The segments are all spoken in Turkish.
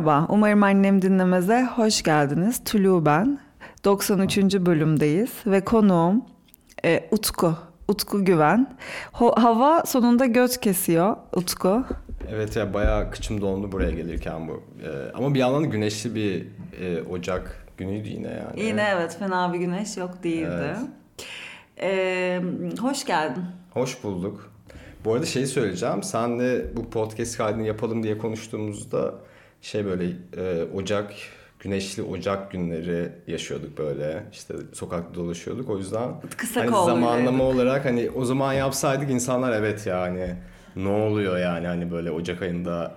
Merhaba, umarım annem dinlemeze hoş geldiniz. Tulu ben. 93. bölümdeyiz ve konuğum e, Utku. Utku Güven. Ho- hava sonunda göt kesiyor Utku. Evet ya bayağı kıçım dondu buraya gelirken bu. Ee, ama bir yandan da güneşli bir e, Ocak günüydü yine yani. Yine evet fena bir güneş yok değildi. E, hoş geldin. Hoş bulduk. Bu arada şeyi söyleyeceğim. Senle bu podcast kaydını yapalım diye konuştuğumuzda şey böyle e, Ocak güneşli Ocak günleri yaşıyorduk böyle. İşte sokakta dolaşıyorduk. O yüzden Kısa hani zamanlama olarak hani o zaman yapsaydık insanlar evet yani ne oluyor yani hani böyle Ocak ayında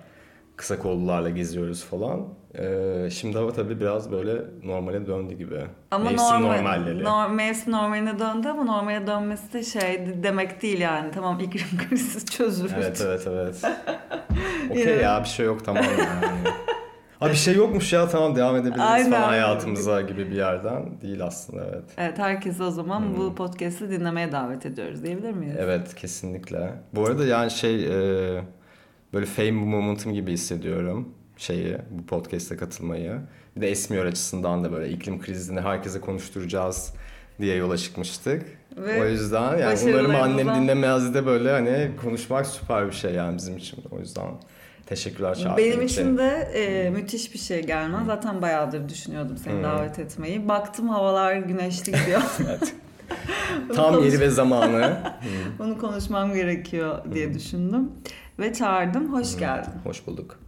kısa kollularla geziyoruz falan. Ee, şimdi hava tabii biraz böyle normale döndü gibi. Ama Mevsim normal, normalleri. nor- mevsim normaline döndü ama normale dönmesi de şey demek değil yani. Tamam iklim krizi çözülür. Evet evet evet. Okey ya bir şey yok tamam yani. Ha bir şey yokmuş ya tamam devam edebiliriz Aynen. falan hayatımıza gibi bir yerden değil aslında evet. Evet herkesi o zaman Hmm. bu podcast'i dinlemeye davet ediyoruz diyebilir miyiz? Evet kesinlikle. Bu arada yani şey e, böyle fame momentum gibi hissediyorum şeyi bu podcast'e katılmayı. Bir de esmiyor açısından da böyle iklim krizini herkese konuşturacağız diye yola çıkmıştık. Ve o yüzden yani umarım annem başarılarımızdan- dinlemez de böyle hani konuşmak süper bir şey yani bizim için. O yüzden teşekkürler çağırdığın Benim için de e, müthiş bir şey gelmez. Zaten bayağıdır düşünüyordum seni Hmm. davet etmeyi. Baktım havalar güneşli gidiyor. Evet. Tam konuş- yeri ve zamanı. Bunu konuşmam gerekiyor diye düşündüm. Ve çağırdım. Hoş geldin. Hoş bulduk.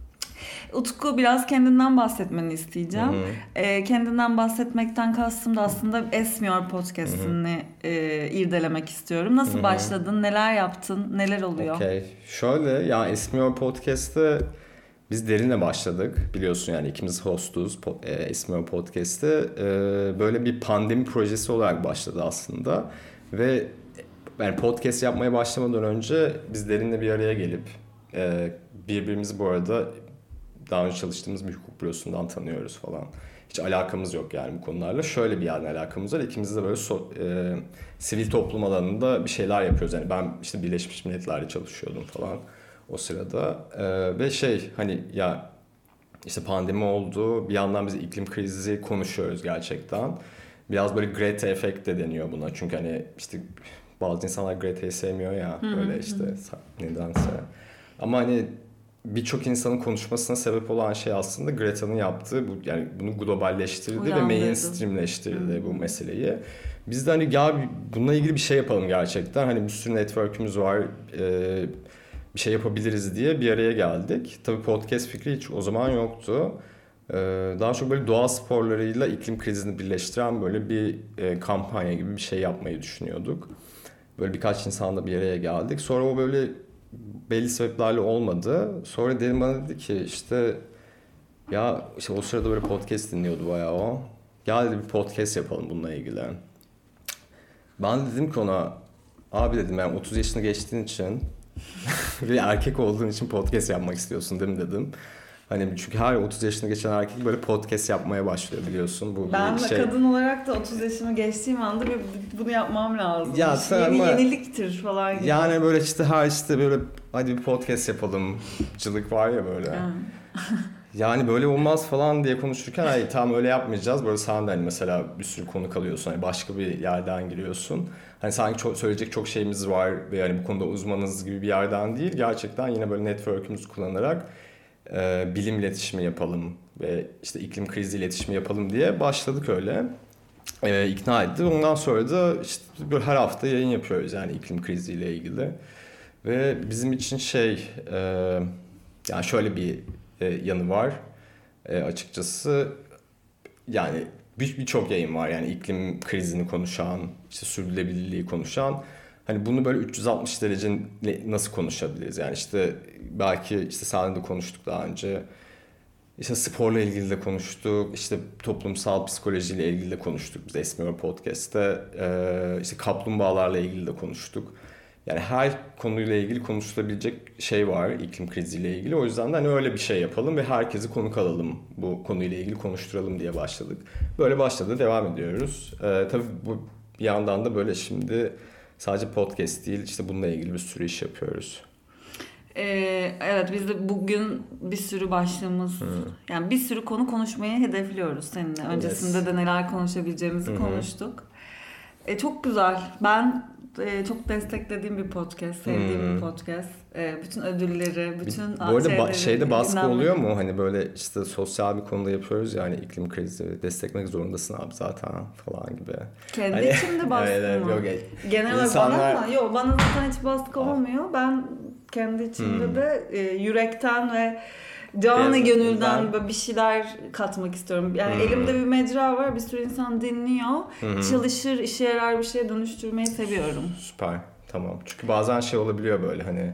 Utku biraz kendinden bahsetmeni isteyeceğim. Hı hı. E, kendinden bahsetmekten kastım da aslında Esmiyor podcast'ini e, irdelemek istiyorum. Nasıl Hı hı. başladın? Neler yaptın? Neler oluyor? Okey. Şöyle ya Esmiyor Podcast'te biz derinle başladık. Biliyorsun yani ikimiz hostuz e, Esmiyor Podcast'te. E, böyle bir pandemi projesi olarak başladı aslında. Ve yani podcast yapmaya başlamadan önce biz derinle bir araya gelip e, birbirimizi bu arada daha önce çalıştığımız bir hukuk bürosundan tanıyoruz falan. Hiç alakamız yok yani bu konularla. Şöyle bir yani alakamız var. İkimiz de böyle so- e, sivil toplum alanında bir şeyler yapıyoruz. Yani ben işte Birleşmiş Milletler'de çalışıyordum falan o sırada. E, ve şey hani ya işte pandemi oldu. Bir yandan biz iklim krizi konuşuyoruz gerçekten. Biraz böyle Greta efekt de deniyor buna. Çünkü hani işte bazı insanlar Greta'yı sevmiyor ya. Böyle işte nedense. Ama hani birçok insanın konuşmasına sebep olan şey aslında Greta'nın yaptığı bu yani bunu globalleştirdi ve Uyandırdı. mainstreamleştirdi bu meseleyi. Biz de hani ya bununla ilgili bir şey yapalım gerçekten. Hani bir sürü network'ümüz var. e, bir şey yapabiliriz diye bir araya geldik. Tabii podcast fikri hiç o zaman yoktu. E, daha çok böyle doğa sporlarıyla iklim krizini birleştiren böyle bir e, kampanya gibi bir şey yapmayı düşünüyorduk. Böyle birkaç insanla bir araya geldik. Sonra o böyle belli sebeplerle olmadı. Sonra dedim bana dedi ki işte ya işte o sırada böyle podcast dinliyordu bayağı o. Ya dedi bir podcast yapalım bununla ilgili. Ben de dedim ki ona abi dedim yani 30 yaşını geçtiğin için bir erkek olduğun için podcast yapmak istiyorsun değil mi dedim. Hani çünkü her 30 yaşını geçen erkek böyle podcast yapmaya başlıyor biliyorsun. Bu Ben bir şey. kadın olarak da 30 yaşımı geçtiğim anda bir bunu yapmam lazım. Ya Bir sen yeni- ama- yeniliktir falan gibi. Yani böyle işte her işte böyle hadi bir podcast yapalım cılık var ya böyle. Yani böyle olmaz falan diye konuşurken hayır tamam öyle yapmayacağız. Böyle sen de hani mesela bir sürü konu kalıyorsun. Hani başka bir yerden giriyorsun. Hani sanki çok, söyleyecek çok şeyimiz var ve yani bu konuda uzmanız gibi bir yerden değil. Gerçekten yine böyle network'ümüzü kullanarak e, bilim iletişimi yapalım ve işte iklim krizi iletişimi yapalım diye başladık öyle. E, ikna etti. Ondan sonra da işte böyle her hafta yayın yapıyoruz yani iklim kriziyle ilgili. Ve bizim için şey e, yani şöyle bir e, yanı var e, açıkçası yani bir- birçok yayın var yani iklim krizini konuşan işte sürdürülebilirliği konuşan hani bunu böyle 360 derece nasıl konuşabiliriz yani işte belki işte seninle de konuştuk daha önce işte sporla ilgili de konuştuk işte toplumsal psikolojiyle ilgili de konuştuk biz Esmiyor Podcast'te Ee, işte kaplumbağalarla ilgili de konuştuk yani her konuyla ilgili konuşulabilecek şey var iklim kriziyle ilgili. O yüzden de hani öyle bir şey yapalım ve herkesi konuk alalım bu konuyla ilgili konuşturalım diye başladık. Böyle başladı devam ediyoruz. Ee, tabii bu bir yandan da böyle şimdi sadece podcast değil işte bununla ilgili bir sürü iş yapıyoruz. Ee, evet biz de bugün bir sürü başlığımız yani bir sürü konu konuşmayı hedefliyoruz seninle. Öncesinde de neler konuşabileceğimizi hı. konuştuk. E, çok güzel. Ben e, çok desteklediğim bir podcast, sevdiğim Hı. bir podcast. E, bütün ödülleri, bütün Bu arada ba- şeyde baskı dinlenmeleri- oluyor mu? Hani böyle işte sosyal bir konuda yapıyoruz ya hani iklim krizi desteklemek zorundasın abi zaten falan gibi. Kendi Hani- içimde baskı Evet, mı? yok. Genel olarak İnsanlar- bana mı? Yok bana zaten hiç baskı olmuyor. Ben kendi içimde Hmm. de e, yürekten ve canı gönülden ben- bir şeyler katmak istiyorum. Yani Hmm. elimde bir mecra var. Bir sürü insan dinliyor. Hı. Çalışır, işe yarar bir şeye dönüştürmeyi seviyorum. Süper. Tamam. Çünkü bazen şey olabiliyor böyle hani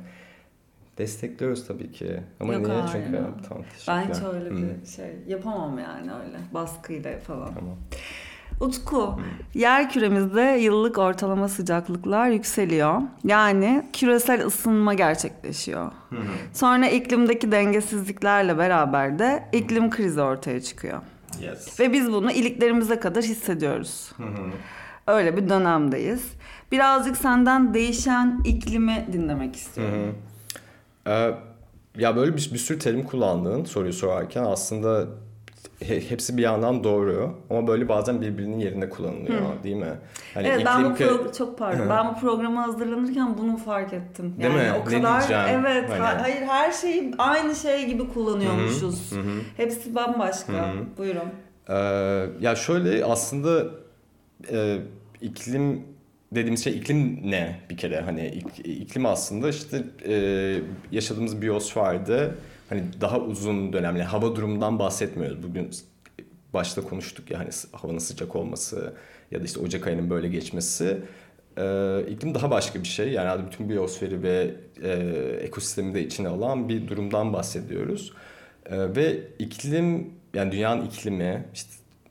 destekliyoruz tabii ki. Ama Yok, niye? hayır. Çünkü tamam. Ben hiç öyle bir şey yapamam yani öyle baskıyla falan. Tamam. Utku, yer küremizde yıllık ortalama sıcaklıklar yükseliyor. Yani küresel ısınma gerçekleşiyor. Sonra iklimdeki dengesizliklerle beraber de iklim krizi ortaya çıkıyor. Yes. Ve biz bunu iliklerimize kadar hissediyoruz. Hı. Öyle bir dönemdeyiz. Birazcık senden değişen iklimi dinlemek istiyorum. Ee, ya böyle bir, bir sürü terim kullandığın soruyu sorarken aslında hepsi bir yandan doğru ama böyle bazen birbirinin yerine kullanılıyor değil mi? Hani evet ben bu pro- çok pardon. ben bu programa hazırlanırken bunu fark ettim. Değil yani mi? o Ne kadar diyeceğim? evet Hani- ha- hayır her şeyi aynı şey gibi kullanıyormuşuz. Hı hı. Hepsi bambaşka. Hı hı. Buyurun. Ee, ya şöyle aslında e, iklim dediğimiz şey iklim ne bir kere hani ik- iklim aslında işte e, yaşadığımız biyosferde hani daha uzun dönemli hava durumundan bahsetmiyoruz. Bugün başta konuştuk ya hani havanın sıcak olması ya da işte Ocak ayının böyle geçmesi. Ee, iklim daha başka bir şey. Yani bütün biyosferi ve e, ekosistemi de içine alan bir durumdan bahsediyoruz. Ee, ve iklim yani dünyanın iklimi işte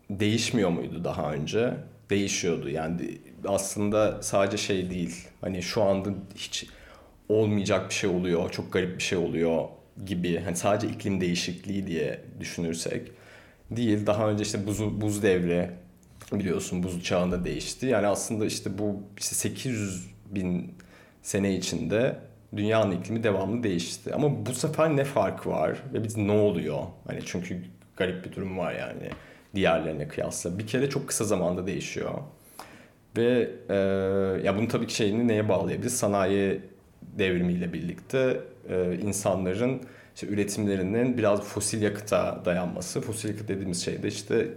değişmiyor muydu daha önce? Değişiyordu. Yani aslında sadece şey değil. Hani şu anda hiç olmayacak bir şey oluyor, çok garip bir şey oluyor gibi. Hani sadece iklim değişikliği diye düşünürsek değil. Daha önce işte buz, buz devri biliyorsun buz çağında değişti. Yani aslında işte bu işte 800 bin sene içinde dünyanın iklimi devamlı değişti. Ama bu sefer ne fark var ve biz ne oluyor? Hani çünkü garip bir durum var yani diğerlerine kıyasla. Bir kere çok kısa zamanda değişiyor. Ve e, ya bunu tabii ki şeyini neye bağlayabiliriz? Sanayi devrimiyle birlikte e, insanların işte üretimlerinin biraz fosil yakıta dayanması. Fosil yakıt dediğimiz şey de işte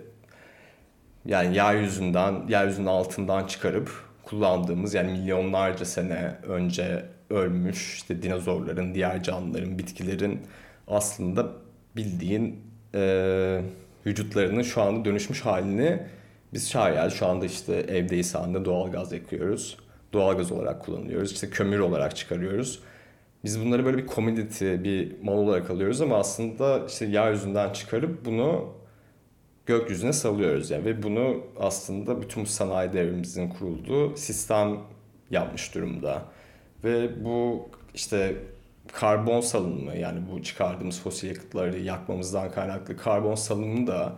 yani yeryüzünden, yeryüzünün altından çıkarıp kullandığımız yani milyonlarca sene önce ölmüş işte dinozorların, diğer canlıların, bitkilerin aslında bildiğin e, vücutlarının şu anda dönüşmüş halini biz şayet şu anda işte evdeyiz halinde doğalgaz yakıyoruz. Doğalgaz olarak kullanıyoruz. İşte kömür olarak çıkarıyoruz. Biz bunları böyle bir commodity, bir mal olarak alıyoruz ama aslında işte yeryüzünden çıkarıp bunu gökyüzüne salıyoruz yani ve bunu aslında bütün sanayi devrimimizin kurulduğu sistem yapmış durumda. Ve bu işte karbon salınımı yani bu çıkardığımız fosil yakıtları yakmamızdan kaynaklı karbon salınımı da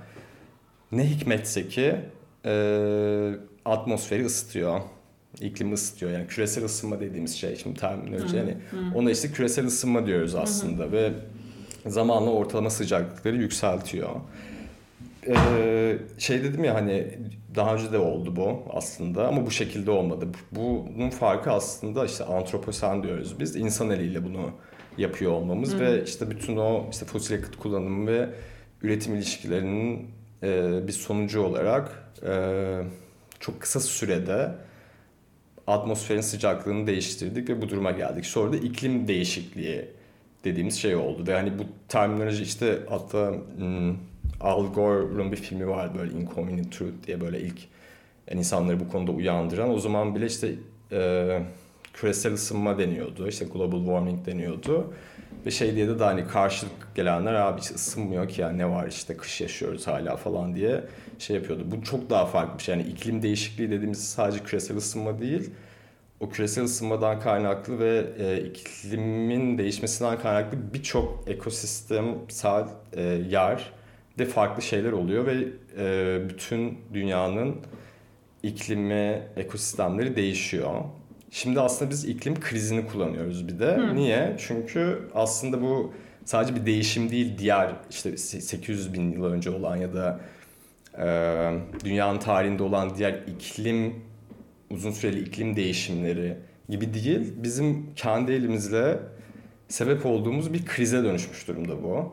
ne hikmetse ki e, atmosferi ısıtıyor. İklimi ısıtıyor. Yani küresel ısınma dediğimiz şey şimdi terminoloji yani ona işte küresel ısınma diyoruz aslında ve zamanla ortalama sıcaklıkları yükseltiyor. Ee, şey dedim ya hani daha önce de oldu bu aslında ama bu şekilde olmadı. Bunun farkı aslında işte antroposen diyoruz biz. İnsan eliyle bunu yapıyor olmamız ve işte bütün o işte fosil yakıt kullanımı ve üretim ilişkilerinin e, bir sonucu olarak e, çok kısa sürede atmosferin sıcaklığını değiştirdik ve bu duruma geldik. Sonra da iklim değişikliği dediğimiz şey oldu. Ve hani bu terminoloji işte hatta hmm, Al Gore'un bir filmi vardı böyle Inconvenient Truth diye böyle ilk yani insanları bu konuda uyandıran. O zaman bile işte e, küresel ısınma deniyordu. işte global warming deniyordu. Ve şey diye de, de hani karşılık gelenler abi hiç ısınmıyor ki yani ne var işte kış yaşıyoruz hala falan diye şey yapıyordu. Bu çok daha farklı bir şey. Yani iklim değişikliği dediğimiz sadece küresel ısınma değil. O küresel ısınmadan kaynaklı ve e, iklimin değişmesinden kaynaklı birçok ekosistemsel e, yer de farklı şeyler oluyor ve e, bütün dünyanın iklimi, ekosistemleri değişiyor. Şimdi aslında biz iklim krizini kullanıyoruz bir de. Niye? Çünkü aslında bu sadece bir değişim değil diğer işte 800 bin yıl önce olan ya da e, dünyanın tarihinde olan diğer iklim uzun süreli iklim değişimleri gibi değil. Bizim kendi elimizle sebep olduğumuz bir krize dönüşmüş durumda bu.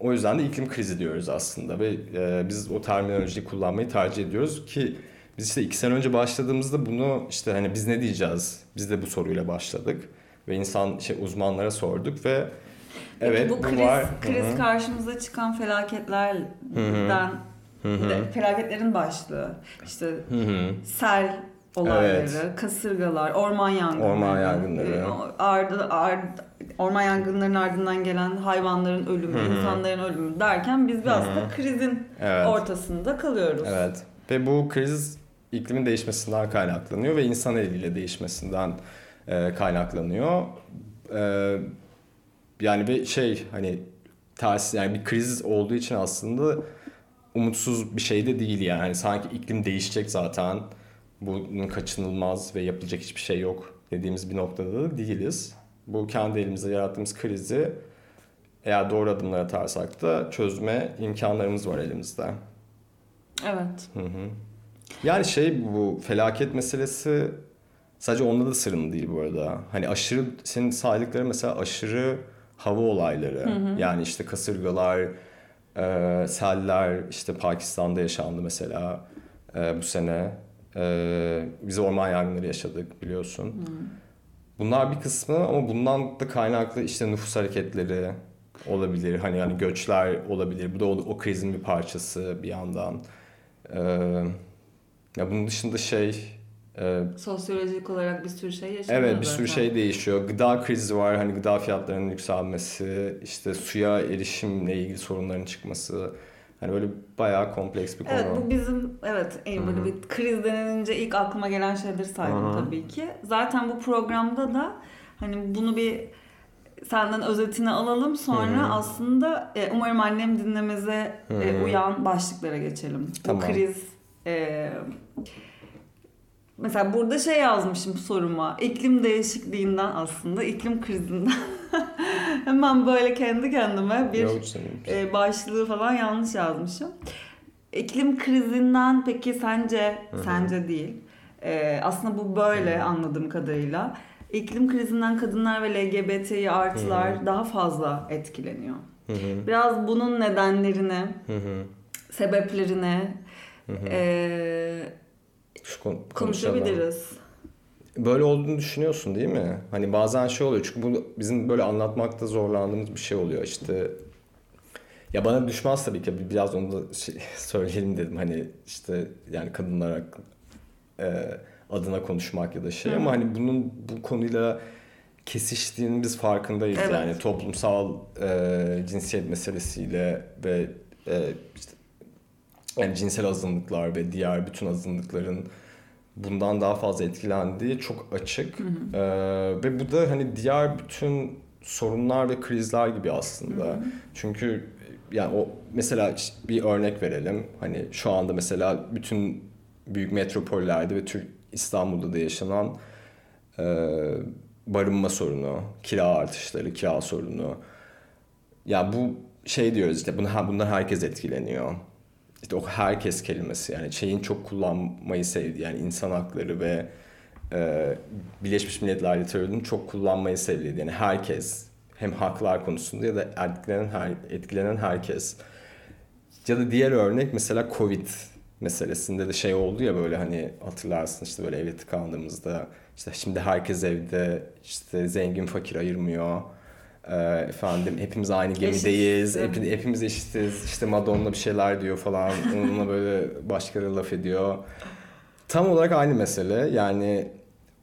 O yüzden de iklim krizi diyoruz aslında ve e, biz o terminolojiyi kullanmayı tercih ediyoruz ki biz işte iki sene önce başladığımızda bunu işte hani biz ne diyeceğiz? Biz de bu soruyla başladık ve insan şey uzmanlara sorduk ve evet bu kriz, var. kriz Hı hı. karşımıza çıkan felaketlerden de- felaketlerin başlığı işte Hı hı. sel olayları, Evet. kasırgalar, orman yangınları, Orman yangınları. e, ardı, ard, orman yangınlarının ardından gelen hayvanların ölümü, insanların ölümü derken biz bir aslında krizin Evet. ortasında kalıyoruz. Evet. Ve bu kriz iklimin değişmesinden kaynaklanıyor ve insan eliyle değişmesinden e, kaynaklanıyor. E, yani bir şey hani ters yani bir kriz olduğu için aslında umutsuz bir şey de değil yani. Hani sanki iklim değişecek zaten. Bunun kaçınılmaz ve yapılacak hiçbir şey yok dediğimiz bir noktada da değiliz. Bu kendi elimizde yarattığımız krizi eğer doğru adımlar atarsak da çözme imkanlarımız var elimizde. Evet. Hı hı. Yani şey bu felaket meselesi sadece onda da sırrın değil bu arada. Hani aşırı senin saydıkları mesela aşırı hava olayları. Yani işte kasırgalar, e, seller işte Pakistan'da yaşandı mesela e, bu sene. E, biz orman yangınları yaşadık biliyorsun. Bunlar bir kısmı ama bundan da kaynaklı işte nüfus hareketleri olabilir. Hani yani göçler olabilir. Bu da o, o krizin bir parçası bir yandan. Ee, ya bunun dışında şey e, Sosyolojik olarak bir sürü şey yaşanıyor evet bir sürü zaten. şey değişiyor. Gıda krizi var. Hani gıda fiyatlarının yükselmesi, işte suya erişimle ilgili sorunların çıkması. Hani böyle bayağı kompleks bir konu. Evet bu bizim evet en böyle bir kriz denilince ilk aklıma gelen şeyleri saydım Hı hı. tabii ki. Zaten bu programda da hani bunu bir senden özetini alalım sonra Hı hı. aslında e, umarım annem dinlemeze e, uyan başlıklara geçelim. Tamam. Bu kriz e, mesela burada şey yazmışım soruma iklim değişikliğinden aslında iklim krizinden hemen böyle kendi kendime bir e, başlığı falan yanlış yazmışım. İklim krizinden peki sence, sence değil. E, aslında bu böyle anladığım kadarıyla. İklim krizinden kadınlar ve LGBTİ artılar daha fazla etkileniyor. Hı hı, Biraz bunun nedenlerini, hı hı. sebeplerini e, Şu kon- konuşabiliriz. Böyle olduğunu düşünüyorsun değil mi? Hani bazen şey oluyor çünkü bu bizim böyle anlatmakta zorlandığımız bir şey oluyor işte. Ya bana düşmez tabii ki biraz onu da şey, söyleyelim dedim hani işte yani kadınlar e, adına konuşmak ya da şey ama hani bunun bu konuyla kesiştiğinin biz farkındayız Evet. yani toplumsal e, cinsiyet meselesiyle ve e, işte yani cinsel azınlıklar ve diğer bütün azınlıkların bundan daha fazla etkilendiği çok açık. Ee, ve bu da hani diğer bütün sorunlar ve krizler gibi aslında. Çünkü yani o mesela bir örnek verelim. Hani şu anda mesela bütün büyük metropollerde ve Türk İstanbul'da da yaşanan e, barınma sorunu, kira artışları, kira sorunu. Ya bu şey diyoruz işte bunu, bundan herkes etkileniyor. İşte o herkes kelimesi yani şeyin çok kullanmayı sevdiği yani insan hakları ve e, Birleşmiş Milletler literatürünün çok kullanmayı sevdiği yani herkes hem haklar konusunda ya da etkilenen her, etkilenen herkes. Ya da diğer örnek mesela Covid meselesinde de şey oldu ya böyle hani hatırlarsın işte böyle eve tıkandığımızda işte şimdi herkes evde işte zengin fakir ayırmıyor. Ee, efendim hepimiz aynı gemideyiz. Hep, hepimiz eşitiz. İşte Madonna bir şeyler diyor falan. Onunla böyle başkaları laf ediyor. Tam olarak aynı mesele. Yani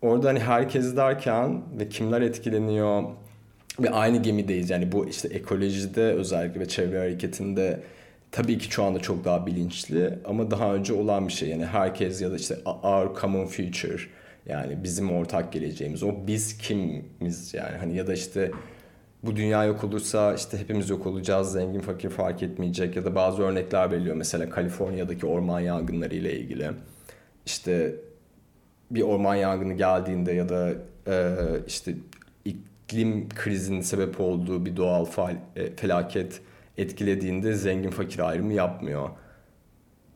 orada hani herkes derken ve kimler etkileniyor ve aynı gemideyiz. Yani bu işte ekolojide özellikle ve çevre hareketinde tabii ki şu anda çok daha bilinçli ama daha önce olan bir şey. Yani herkes ya da işte our common future yani bizim ortak geleceğimiz. O biz kimiz yani hani ya da işte bu dünya yok olursa işte hepimiz yok olacağız. Zengin fakir fark etmeyecek ya da bazı örnekler veriliyor. Mesela Kaliforniya'daki orman yangınları ile ilgili. İşte bir orman yangını geldiğinde ya da e, işte iklim krizinin sebep olduğu bir doğal fal, e, felaket etkilediğinde zengin fakir ayrımı yapmıyor.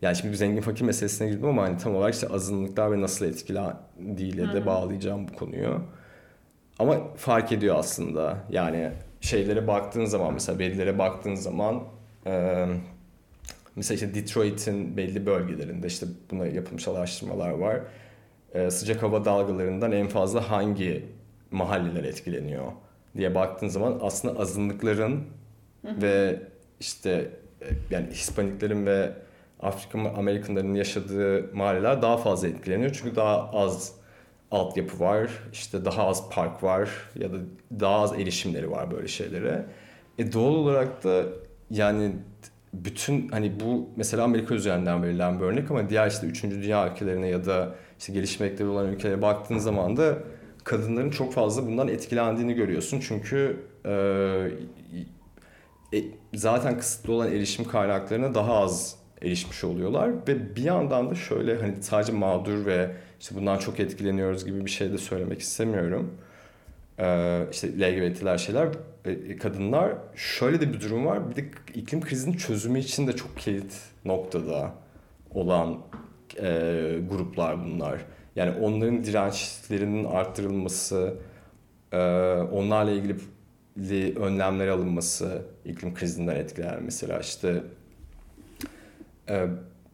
Yani şimdi zengin fakir meselesine girdim ama hani tam olarak işte azınlıklar ve nasıl etkilendiğiyle de bağlayacağım bu konuyu. Ama fark ediyor aslında. Yani şeylere baktığın zaman mesela verilere baktığın zaman e, mesela işte Detroit'in belli bölgelerinde işte buna yapılmış araştırmalar var. E, sıcak hava dalgalarından en fazla hangi mahalleler etkileniyor diye baktığın zaman aslında azınlıkların ve işte yani Hispaniklerin ve Afrika Amerikanların yaşadığı mahalleler daha fazla etkileniyor. Çünkü daha az altyapı var, işte daha az park var ya da daha az erişimleri var böyle şeylere. E doğal olarak da yani bütün hani bu mesela Amerika üzerinden verilen bir örnek ama diğer işte 3. dünya ülkelerine ya da işte gelişmekte olan ülkelere baktığın zaman da kadınların çok fazla bundan etkilendiğini görüyorsun. Çünkü e, e, zaten kısıtlı olan erişim kaynaklarına daha az erişmiş oluyorlar ve bir yandan da şöyle hani sadece mağdur ve işte bundan çok etkileniyoruz gibi bir şey de söylemek istemiyorum. Ee, işte LGBT'ler şeyler e, kadınlar şöyle de bir durum var. Bir de iklim krizinin çözümü için de çok kilit noktada olan e, gruplar bunlar. Yani onların dirençlerinin arttırılması, e, onlarla ilgili önlemler alınması, iklim krizinden etkilenen mesela işte e,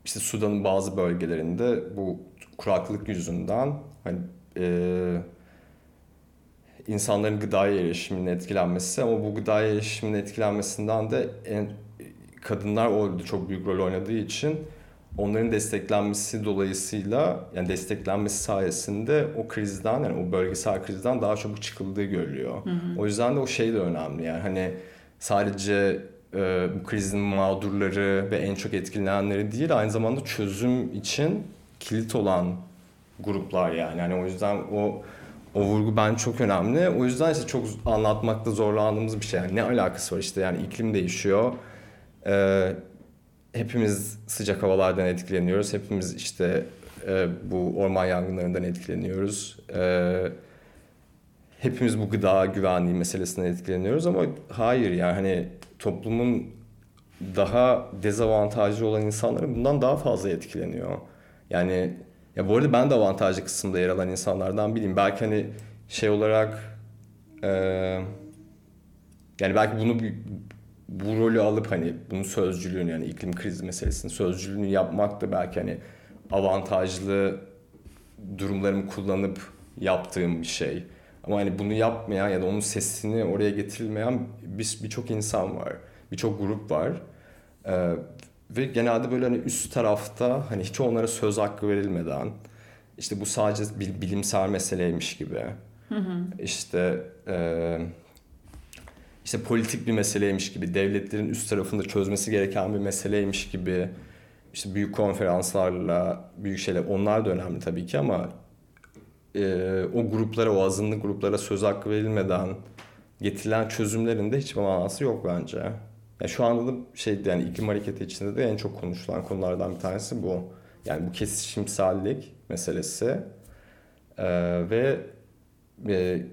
işte Sudan'ın bazı bölgelerinde bu kuraklık yüzünden hani e, insanların gıdaya erişiminin etkilenmesi ama bu gıdaya erişiminin etkilenmesinden de en, kadınlar orada çok büyük rol oynadığı için onların desteklenmesi dolayısıyla yani desteklenmesi sayesinde o krizden yani o bölgesel krizden daha çabuk çıkıldığı görülüyor. Hı hı. O yüzden de o şey de önemli yani hani sadece e, bu krizin mağdurları ve en çok etkilenenleri değil aynı zamanda çözüm için kilit olan gruplar yani. yani o yüzden o o vurgu ben çok önemli. O yüzden işte çok anlatmakta zorlandığımız bir şey. Yani ne alakası var işte yani iklim değişiyor. Ee, hepimiz sıcak havalardan etkileniyoruz. Hepimiz işte e, bu orman yangınlarından etkileniyoruz. Ee, hepimiz bu gıda güvenliği meselesinden etkileniyoruz ama hayır yani hani toplumun daha dezavantajlı olan insanların bundan daha fazla etkileniyor. Yani ya bu arada ben de avantajlı kısımda yer alan insanlardan biriyim. Belki hani şey olarak e, yani belki bunu bu rolü alıp hani bunun sözcülüğünü yani iklim krizi meselesinin sözcülüğünü yapmak da belki hani avantajlı durumlarımı kullanıp yaptığım bir şey. Ama hani bunu yapmayan ya da onun sesini oraya getirilmeyen birçok insan var. Birçok grup var. Ee, ve genelde böyle hani üst tarafta hani hiç onlara söz hakkı verilmeden işte bu sadece bir bilimsel meseleymiş gibi. Hı hı. İşte e, işte politik bir meseleymiş gibi, devletlerin üst tarafında çözmesi gereken bir meseleymiş gibi işte büyük konferanslarla, büyük şeyler onlar da önemli tabii ki ama e, o gruplara, o azınlık gruplara söz hakkı verilmeden getirilen çözümlerin de hiçbir manası yok bence. Yani şu anda da şey yani iklim hareketi içinde de en çok konuşulan konulardan bir tanesi bu. Yani bu kesişimsellik meselesi ee, ve e,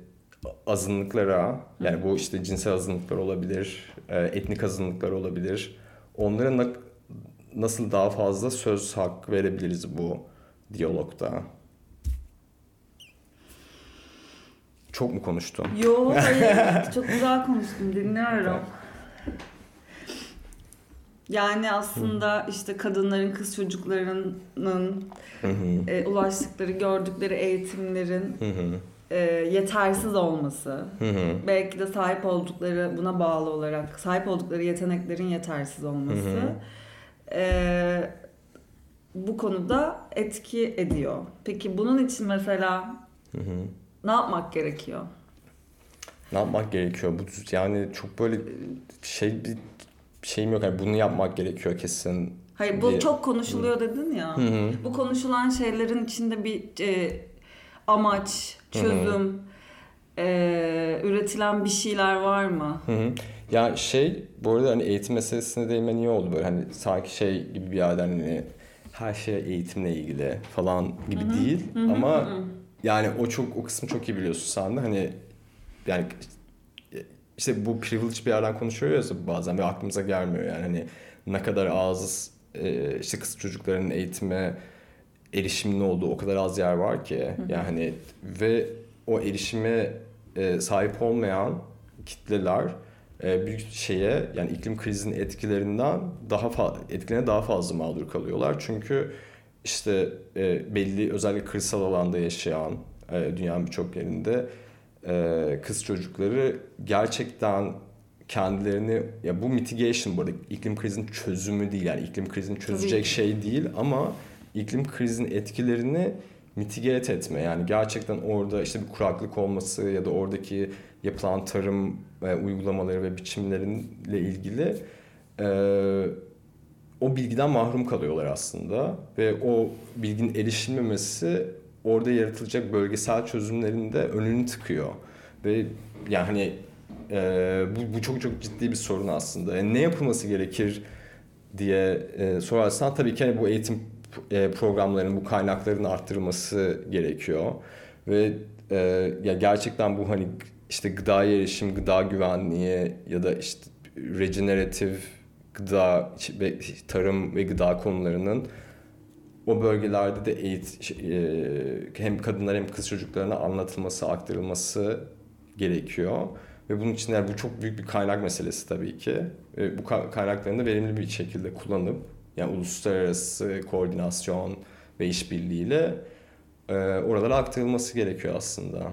azınlıklara yani bu işte cinsel azınlıklar olabilir, e, etnik azınlıklar olabilir. Onlara na- nasıl daha fazla söz hakkı verebiliriz bu diyalogda? Çok mu konuştun? Yok hayır çok güzel konuştun dinliyorum. Yani aslında işte kadınların, kız çocuklarının e, ulaştıkları, gördükleri eğitimlerin e, yetersiz olması, belki de sahip oldukları buna bağlı olarak sahip oldukları yeteneklerin yetersiz olması e, bu konuda etki ediyor. Peki bunun için mesela ne yapmak gerekiyor? Ne yapmak gerekiyor? Bu yani çok böyle şey bir şeyim yok. Yani bunu yapmak gerekiyor kesin. Hayır bu diye. çok konuşuluyor dedin ya. Hı hı. Bu konuşulan şeylerin içinde bir e, amaç, çözüm, E, üretilen bir şeyler var mı? Hı hı. Ya şey bu arada hani eğitim meselesine değinmen iyi oldu böyle hani sanki şey gibi bir yerden hani her şey eğitimle ilgili falan gibi değil ama yani o çok o kısmı çok iyi biliyorsun sen de. Hani yani işte bu privilege bir yerden konuşuyoruz ya bazen ve aklımıza gelmiyor. Yani hani ne kadar az e, işte kız çocukların eğitime erişiminin olduğu o kadar az yer var ki. Yani hani ve o erişime e, sahip olmayan kitleler e, bir şeye yani iklim krizinin etkilerinden daha fa- etkilerine daha fazla mağdur kalıyorlar. Çünkü işte e, belli özellikle kırsal alanda yaşayan e, dünyanın birçok yerinde e, kız çocukları gerçekten kendilerini ya bu mitigation bu arada iklim krizinin çözümü değil. Yani iklim krizini çözecek şey değil ama iklim krizinin etkilerini mitigate etme. Yani gerçekten orada işte bir kuraklık olması ya da oradaki yapılan tarım e, uygulamaları ve biçimlerinle ilgili e, o bilgiden mahrum kalıyorlar aslında ve o bilginin erişilmemesi orada yaratılacak bölgesel çözümlerin de önünü tıkıyor ve yani hani e, bu, bu çok çok ciddi bir sorun aslında. Yani ne yapılması gerekir diye e, sorarsan tabii ki hani bu eğitim e, programlarının bu kaynakların arttırılması gerekiyor ve e, ya gerçekten bu hani işte gıda erişim, gıda güvenliği ya da işte regeneratif gıda ve tarım ve gıda konularının o bölgelerde de eğit e, hem kadınlar hem kız çocuklarına anlatılması, aktarılması gerekiyor. Ve bunun için yani bu çok büyük bir kaynak meselesi tabii ki. Bu kaynaklarını da verimli bir şekilde kullanıp yani uluslararası koordinasyon ve işbirliğiyle e, oralara aktarılması gerekiyor aslında.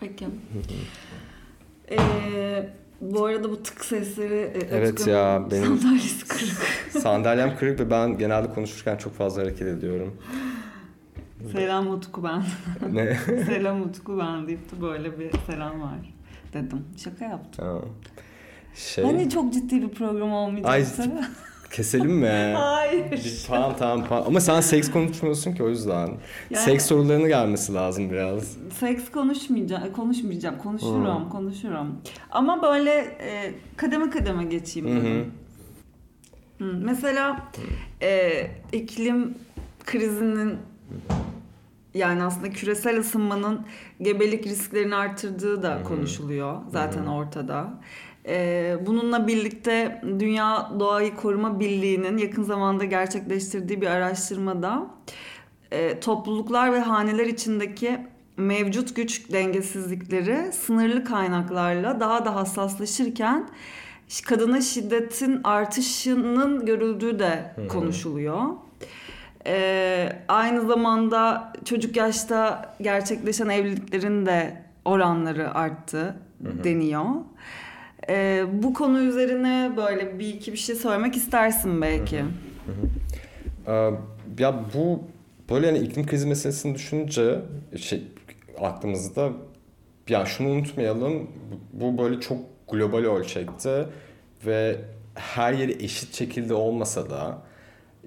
Peki. ee, bu arada bu tık sesleri e, Evet ya benim sandalyesi kırık. sandalyem kırık ve ben genelde konuşurken çok fazla hareket ediyorum. Selam Utku ben. ne? selam Utku ben deyip de böyle bir selam var dedim. Şaka yaptım. Ha. Şey... Hani çok ciddi bir program olmayacaksa. Ay, keselim mi? Hayır. tamam tamam tamam. Ama sen seks konuşmuyorsun ki o yüzden. Yani, seks sorularını gelmesi lazım biraz. Seks konuşmayacağım, konuşmayacağım. Konuşurum, hmm. konuşurum. Ama böyle e, kademe kademe geçeyim dedim. Hmm. Mesela e, iklim krizinin yani aslında küresel ısınmanın gebelik risklerini artırdığı da konuşuluyor zaten ortada. Ee, bununla birlikte Dünya Doğayı Koruma Birliği'nin yakın zamanda gerçekleştirdiği bir araştırmada e, topluluklar ve haneler içindeki mevcut güç dengesizlikleri sınırlı kaynaklarla daha da hassaslaşırken kadına şiddetin artışının görüldüğü de konuşuluyor. Ee, aynı zamanda çocuk yaşta gerçekleşen evliliklerin de oranları arttı deniyor. Ee, bu konu üzerine böyle bir iki bir şey söylemek istersin belki. Ya bu böyle yani iklim krizi meselesini düşününce şey aklımızda ya şunu unutmayalım bu böyle çok global ölçekte ve her yeri eşit şekilde olmasa da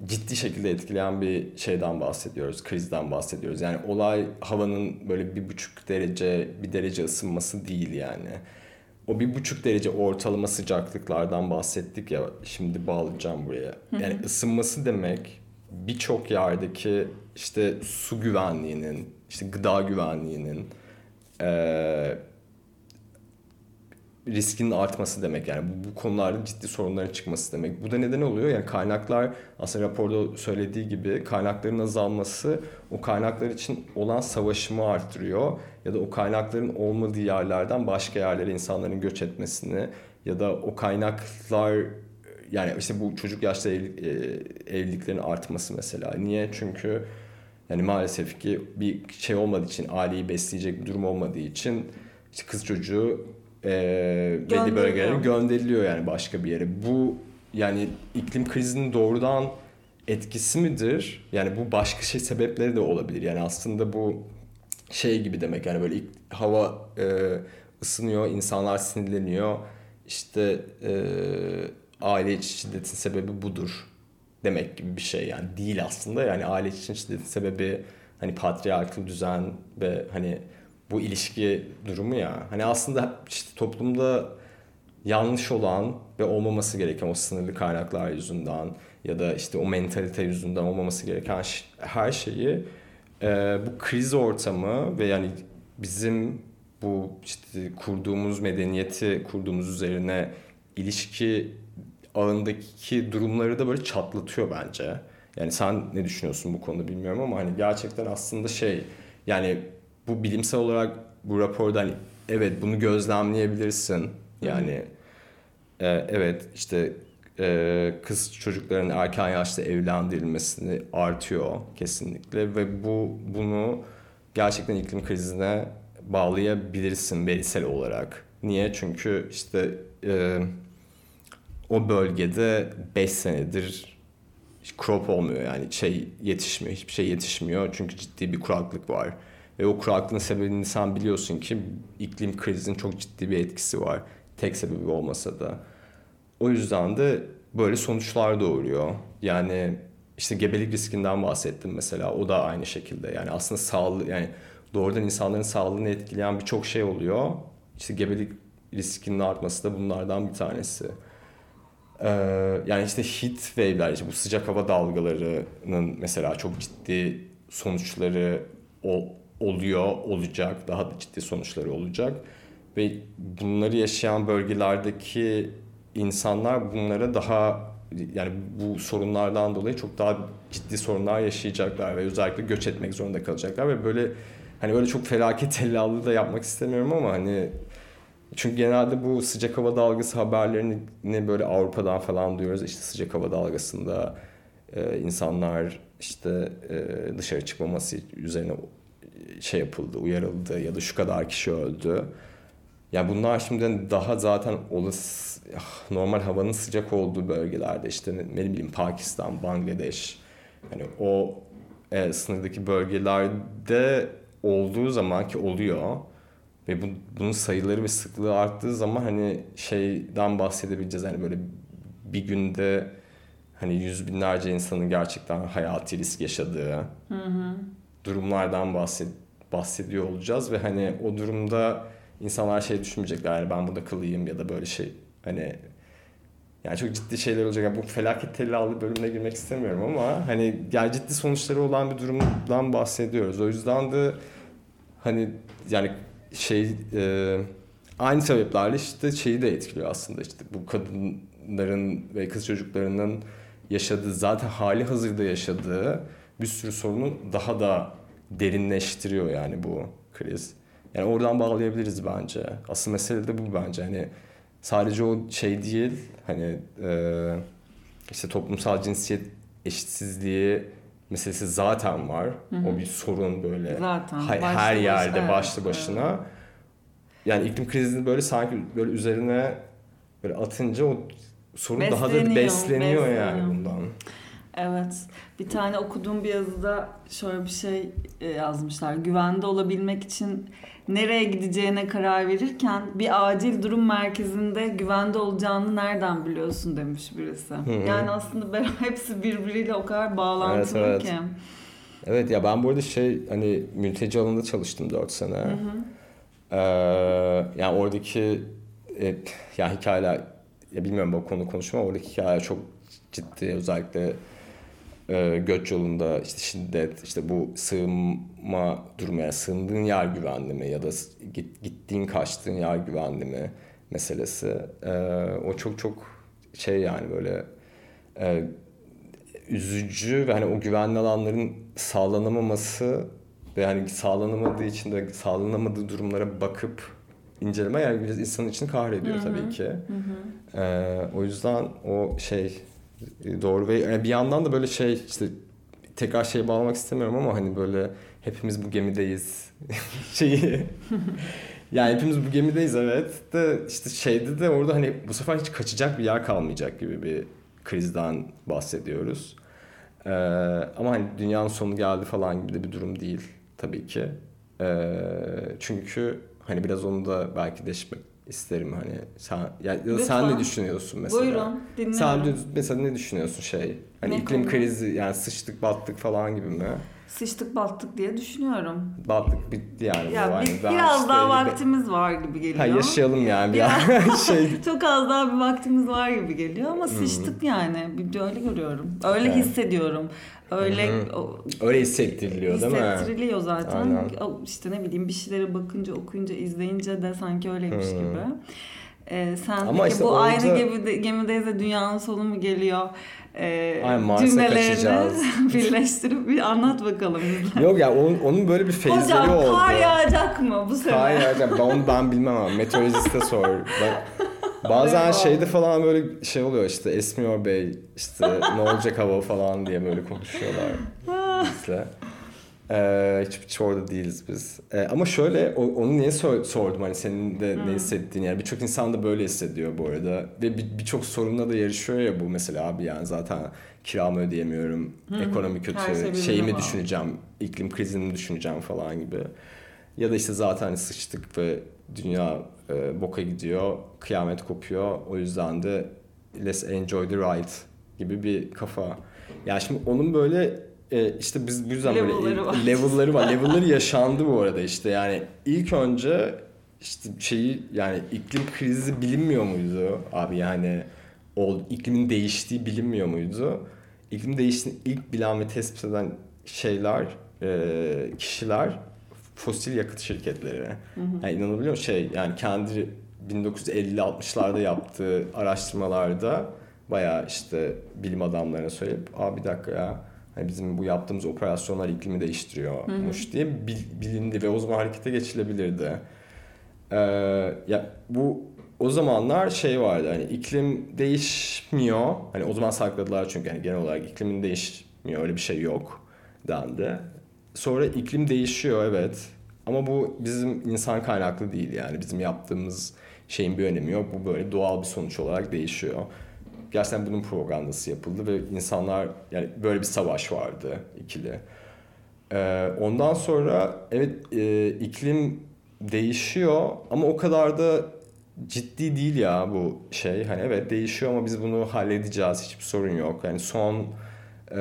ciddi şekilde etkileyen bir şeyden bahsediyoruz, krizden bahsediyoruz. Yani olay havanın böyle bir buçuk derece, bir derece ısınması değil yani o bir buçuk derece ortalama sıcaklıklardan bahsettik ya şimdi bağlayacağım buraya. Yani ısınması demek birçok yerdeki işte su güvenliğinin, işte gıda güvenliğinin, ee, riskinin artması demek yani bu, bu konularda ciddi sorunların çıkması demek. Bu da neden oluyor? Yani kaynaklar aslında raporda söylediği gibi kaynakların azalması o kaynaklar için olan savaşımı arttırıyor ya da o kaynakların olmadığı yerlerden başka yerlere insanların göç etmesini ya da o kaynaklar yani işte bu çocuk yaşta evlilik, e, evliliklerin artması mesela. Niye? Çünkü yani maalesef ki bir şey olmadığı için aileyi besleyecek bir durum olmadığı için işte kız çocuğu e, belli bölgelere gönderiliyor yani başka bir yere. Bu yani iklim krizinin doğrudan etkisi midir? Yani bu başka şey sebepleri de olabilir. Yani aslında bu şey gibi demek yani böyle hava e, ısınıyor, insanlar sinirleniyor. İşte e, aile içi şiddetin sebebi budur demek gibi bir şey yani değil aslında. Yani aile içi şiddetin sebebi hani patriarkal düzen ve hani bu ilişki durumu ya. Hani aslında işte toplumda yanlış olan ve olmaması gereken o sınırlı kaynaklar yüzünden ya da işte o mentalite yüzünden olmaması gereken her şeyi e, bu kriz ortamı ve yani bizim bu işte kurduğumuz medeniyeti kurduğumuz üzerine ilişki ağındaki durumları da böyle çatlatıyor bence. Yani sen ne düşünüyorsun bu konuda bilmiyorum ama hani gerçekten aslında şey yani bu bilimsel olarak bu raporda hani evet bunu gözlemleyebilirsin. Yani e, evet işte e, kız çocukların erken yaşta evlendirilmesini artıyor kesinlikle ve bu bunu gerçekten iklim krizine bağlayabilirsin verisel olarak. Niye? Çünkü işte e, o bölgede 5 senedir crop olmuyor yani şey yetişmiyor, hiçbir şey yetişmiyor çünkü ciddi bir kuraklık var. Ve o kuraklığın sebebini sen biliyorsun ki iklim krizinin çok ciddi bir etkisi var. Tek sebebi olmasa da. O yüzden de böyle sonuçlar doğuruyor. Yani işte gebelik riskinden bahsettim mesela. O da aynı şekilde. Yani aslında sağlığı yani doğrudan insanların sağlığını etkileyen birçok şey oluyor. İşte gebelik riskinin artması da bunlardan bir tanesi. Ee, yani işte heat wave'ler, işte bu sıcak hava dalgalarının mesela çok ciddi sonuçları ol, oluyor, olacak. Daha da ciddi sonuçları olacak. Ve bunları yaşayan bölgelerdeki insanlar bunlara daha yani bu sorunlardan dolayı çok daha ciddi sorunlar yaşayacaklar ve özellikle göç etmek zorunda kalacaklar ve böyle hani böyle çok felaket tellallığı da yapmak istemiyorum ama hani çünkü genelde bu sıcak hava dalgası haberlerini böyle Avrupa'dan falan duyuyoruz. İşte sıcak hava dalgasında e, insanlar işte e, dışarı çıkmaması üzerine şey yapıldı, uyarıldı ya da şu kadar kişi öldü. Yani bunlar şimdiden daha zaten olası ah, normal havanın sıcak olduğu bölgelerde işte ne bileyim Pakistan, Bangladeş hani o e, sınırdaki bölgelerde olduğu zaman ki oluyor ve bu, bunun sayıları ve sıklığı arttığı zaman hani şeyden bahsedebileceğiz hani böyle bir günde hani yüz binlerce insanın gerçekten hayati risk yaşadığı hı hı. Durumlardan bahset, bahsediyor olacağız ve hani o durumda insanlar şey düşünmeyecekler yani ben burada kılayım ya da böyle şey hani yani çok ciddi şeyler olacak. Yani bu felaket tellallı bölümüne girmek istemiyorum ama hani yani ciddi sonuçları olan bir durumdan bahsediyoruz. O yüzden de hani yani şey e, aynı sebeplerle işte şeyi de etkiliyor aslında işte bu kadınların ve kız çocuklarının yaşadığı zaten hali hazırda yaşadığı bir sürü sorunu daha da derinleştiriyor yani bu kriz. Yani oradan bağlayabiliriz bence. Asıl mesele de bu bence. Hani sadece o şey değil hani e, işte toplumsal cinsiyet eşitsizliği meselesi zaten var. Hı hı. O bir sorun böyle zaten, ha, her yerde evet, başlı başına. Evet. Yani iklim krizini böyle sanki böyle üzerine böyle atınca o sorun besleniyor, daha da besleniyor, besleniyor yani bundan. Evet. Bir tane okuduğum bir yazıda şöyle bir şey e, yazmışlar. Güvende olabilmek için nereye gideceğine karar verirken bir acil durum merkezinde güvende olacağını nereden biliyorsun demiş birisi. Hı-hı. Yani aslında hepsi birbiriyle o kadar bağlantılı evet, evet. ki. Evet ya ben burada şey hani mülteci alanında çalıştım 4 sene. Hı Ee, yani oradaki e, ya hikayeler ya bilmiyorum bu konu konuşma oradaki hikayeler çok ciddi özellikle e, göç yolunda işte şiddet, işte bu sığınma durumu, yani sığındığın yer güvenli mi ya da git, gittiğin kaçtığın yer güvenli mi meselesi. E, o çok çok şey yani böyle e, üzücü ve hani o güvenli alanların sağlanamaması ve hani sağlanamadığı için de sağlanamadığı durumlara bakıp inceleme yani biraz insanın için kahrediyor tabii ki. Hı hı. Ee, o yüzden o şey doğru ve yani bir yandan da böyle şey işte tekrar şey bağlamak istemiyorum ama hani böyle hepimiz bu gemideyiz şeyi yani hepimiz bu gemideyiz evet de işte şeyde de orada hani bu sefer hiç kaçacak bir yer kalmayacak gibi bir krizden bahsediyoruz. Ee, ama hani dünyanın sonu geldi falan gibi de bir durum değil tabii ki. Ee, çünkü hani biraz onu da belki deşmek isterim hani sen ya, ya sen ne düşünüyorsun mesela? Buyurun dinliyorum. Sen mesela ne düşünüyorsun şey? Hani ne iklim konu? krizi yani sıçtık battık falan gibi mi? sıçtık battık diye düşünüyorum. Battık bitti yani. Ya bu. Bir- ben biraz işte daha bir- vaktimiz var gibi geliyor. Ha, yaşayalım yani Ya. biraz şey. Çok az daha bir vaktimiz var gibi geliyor ama sıçtık yani. Bir de öyle görüyorum. Öyle Evet. hissediyorum. Öyle o, Öyle hissettiriliyor değil mi? hissettiriliyor zaten. Aynen. İşte ne bileyim bir şeylere bakınca, okuyunca, izleyince de sanki öyleymiş Hı. gibi. Ee, sen Ama peki işte bu orada- aynı gemide, gemideyiz de dünyanın sonu mu geliyor? Ee, Aynen, Mars'a cümlelerini birleştirip bir anlat bakalım bize. Yok ya onun, onun böyle bir feyzleri Hocam oldu. kar yağacak mı bu sene? Kar yağacak. Ben onu ben bilmem ama meteorolojiste sor. Ben, bazen şeyde falan böyle şey oluyor işte esmiyor bey işte ne olacak hava falan diye böyle konuşuyorlar bizle. Ee, hiç, hiç orada değiliz biz. Ee, ama şöyle o- onu niye sor- sordum? Hani senin de ne hissettiğini yani birçok insan da böyle hissediyor bu arada. Ve bir- birçok sorunla da yarışıyor ya bu mesela abi yani zaten kiramı ödeyemiyorum ekonomi kötü şey şeyimi bağlı. düşüneceğim iklim krizini düşüneceğim falan gibi. Ya da işte zaten hani sıçtık ve dünya e, boka gidiyor kıyamet kopuyor o yüzden de let's enjoy the ride gibi bir kafa yani şimdi onun böyle e, işte biz bu yüzden böyle Level'ları var. level'ları var. Level'ları yaşandı bu arada işte yani ilk önce işte şeyi yani iklim krizi bilinmiyor muydu abi yani o iklimin değiştiği bilinmiyor muydu? İklim değiştiğini ilk bilen ve tespit eden şeyler e, kişiler fosil yakıt şirketleri. Yani inanabiliyor musun? Şey yani kendi 1950-60'larda yaptığı araştırmalarda bayağı işte bilim adamlarına söyleyip Aa bir dakika ya hani bizim bu yaptığımız operasyonlar iklimi değiştiriyormuş diye bil- bilindi ve o zaman harekete geçilebilirdi. Ee, ya bu o zamanlar şey vardı hani iklim değişmiyor. Hani o zaman sakladılar çünkü hani genel olarak iklimin değişmiyor öyle bir şey yok dendi. Sonra iklim değişiyor evet. Ama bu bizim insan kaynaklı değil yani bizim yaptığımız şeyin bir önemi yok. Bu böyle doğal bir sonuç olarak değişiyor. Gerçekten bunun propagandası yapıldı ve insanlar yani böyle bir savaş vardı ikili. Ee, ondan sonra evet e, iklim değişiyor ama o kadar da ciddi değil ya bu şey. Hani evet değişiyor ama biz bunu halledeceğiz. Hiçbir sorun yok. Yani son e,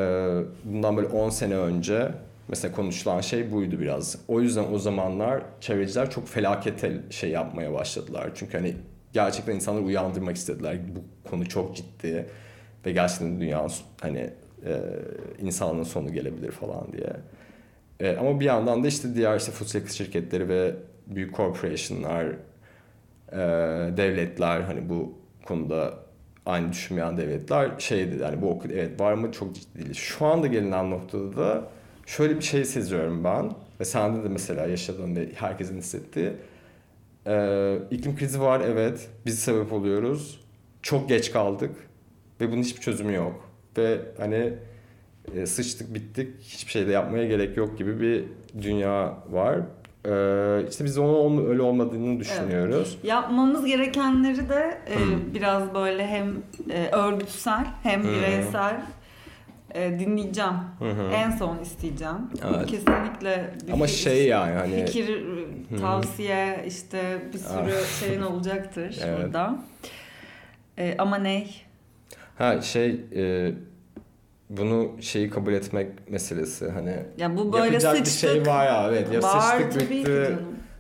bundan böyle 10 sene önce mesela konuşulan şey buydu biraz. O yüzden o zamanlar çevreciler çok felaket şey yapmaya başladılar. Çünkü hani gerçekten insanları uyandırmak istediler. Bu konu çok ciddi ve gerçekten dünyanın hani e, insanlığın sonu gelebilir falan diye. E, ama bir yandan da işte diğer işte yakıt şirketleri ve büyük corporation'lar, e, devletler hani bu konuda aynı düşünmeyen devletler şey dedi hani bu okul evet var ama çok ciddi değil. Şu anda gelinen noktada da şöyle bir şey seziyorum ben ve sende de mesela yaşadığın ve herkesin hissettiği e, iklim krizi var evet biz sebep oluyoruz çok geç kaldık ve bunun hiçbir çözümü yok ve hani e, sıçtık bittik hiçbir şey de yapmaya gerek yok gibi bir dünya var. E, işte biz onun öyle olmadığını düşünüyoruz. Yapmamız gerekenleri de e, Hmm. biraz böyle hem e, örgütsel hem Hmm. E, dinleyeceğim. Hı hı. En son isteyeceğim. Evet. Kesinlikle bir Ama fi- şey yani hani fikir, tavsiye işte bir sürü şeyin olacaktır Ah. Evet. burada. E, ama ne? ha şey e, bunu şeyi kabul etmek meselesi hani Ya bu böyle yapacak bir sıçtık. şey var ya evet ya Var sıçtık bitti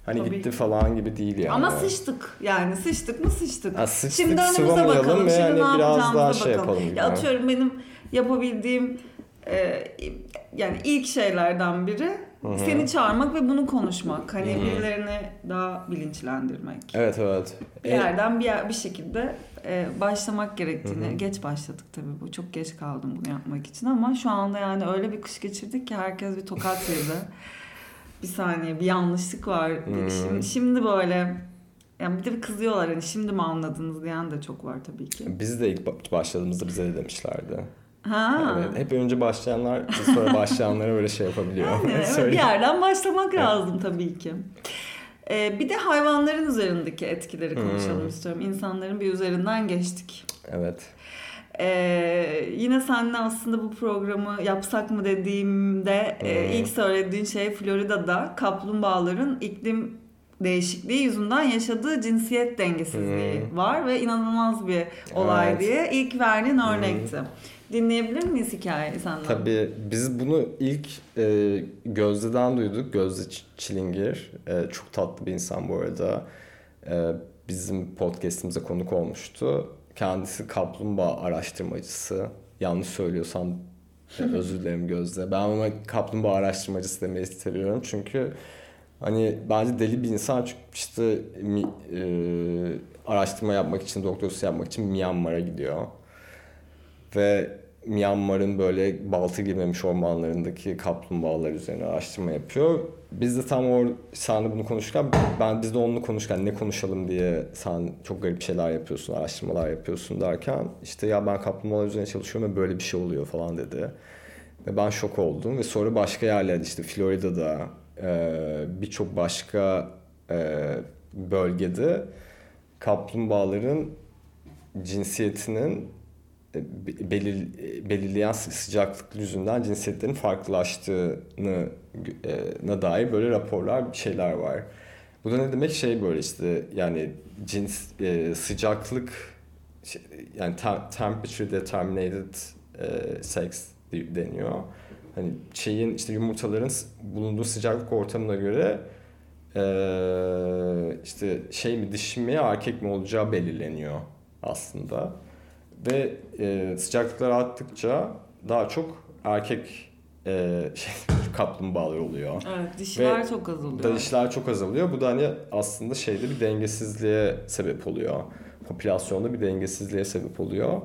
hani Tabii bitti ki. falan gibi değil yani. Ama sıçtık yani sıçtık mı sıçtık. Ha, sıçtık, Şimdi önümüze bakalım. Şimdi hani ne biraz daha şey bakalım. yapalım gibi. Ya atıyorum benim yapabildiğim e, yani ilk şeylerden biri seni çağırmak ve bunu konuşmak. Hani birilerini daha bilinçlendirmek. Evet evet. Bir E, yerden bir yer, bir şekilde e, başlamak gerektiğini. Geç başladık tabii bu. Çok geç kaldım bunu yapmak için ama şu anda yani öyle bir kış geçirdik ki herkes bir tokat yedi. bir saniye bir yanlışlık var. Şimdi, şimdi böyle yani bir de kızıyorlar hani şimdi mi anladınız diyen de çok var tabii ki. Biz de ilk ba- başladığımızda bize de demişlerdi. Ha. Evet, hep önce başlayanlar sonra başlayanlara böyle şey yapabiliyor. Yani bir yerden başlamak lazım tabii ki. Ee, bir de hayvanların üzerindeki etkileri konuşalım istiyorum. İnsanların bir üzerinden geçtik. evet. Ee, yine seninle aslında bu programı yapsak mı dediğimde e, Hmm. ilk söylediğin şey Florida'da kaplumbağaların iklim değişikliği yüzünden yaşadığı cinsiyet dengesizliği var ve inanılmaz bir olay Evet. diye ilk verdiğin örnekti. Dinleyebilir miyiz hikayeyi senden? Tabii biz bunu ilk e, Gözde'den duyduk. Gözde Çilingir. E, çok tatlı bir insan bu arada. E, bizim podcastimize konuk olmuştu. Kendisi kaplumbağa araştırmacısı. Yanlış söylüyorsam e, özür dilerim Gözde. Ben ona kaplumbağa araştırmacısı demeyi seviyorum. Çünkü hani bence deli bir insan çünkü işte mi- e, araştırma yapmak için, doktorası yapmak için Myanmar'a gidiyor. Ve Myanmar'ın böyle baltı girmemiş ormanlarındaki kaplumbağalar üzerine araştırma yapıyor. Biz de tam o senle bunu konuşurken ben biz de onunla konuşurken ne konuşalım diye sen çok garip şeyler yapıyorsun, araştırmalar yapıyorsun derken işte ya ben kaplumbağalar üzerine çalışıyorum ve böyle bir şey oluyor falan dedi. Ve ben şok oldum ve sonra başka yerlerde işte Florida'da e, birçok başka e, bölgede kaplumbağaların cinsiyetinin belir, e, belirleyen sı- sıcaklık yüzünden cinsiyetlerin farklılaştığını e, dair böyle raporlar bir şeyler var. Bu da ne demek şey böyle işte yani cins e, sıcaklık şey- yani tem- temperature determinated e, sex de- deniyor. Hani şeyin işte yumurtaların bulunduğu sıcaklık ortamına göre e, işte şey mi dişi mi erkek mi olacağı belirleniyor aslında. Ve e, sıcaklıklar arttıkça daha çok erkek e, şey, kaplumbağalar oluyor. Evet, dişiler Ve çok azalıyor. Dişler çok azalıyor. Bu da hani aslında şeyde bir dengesizliğe sebep oluyor. Popülasyonda bir dengesizliğe sebep oluyor.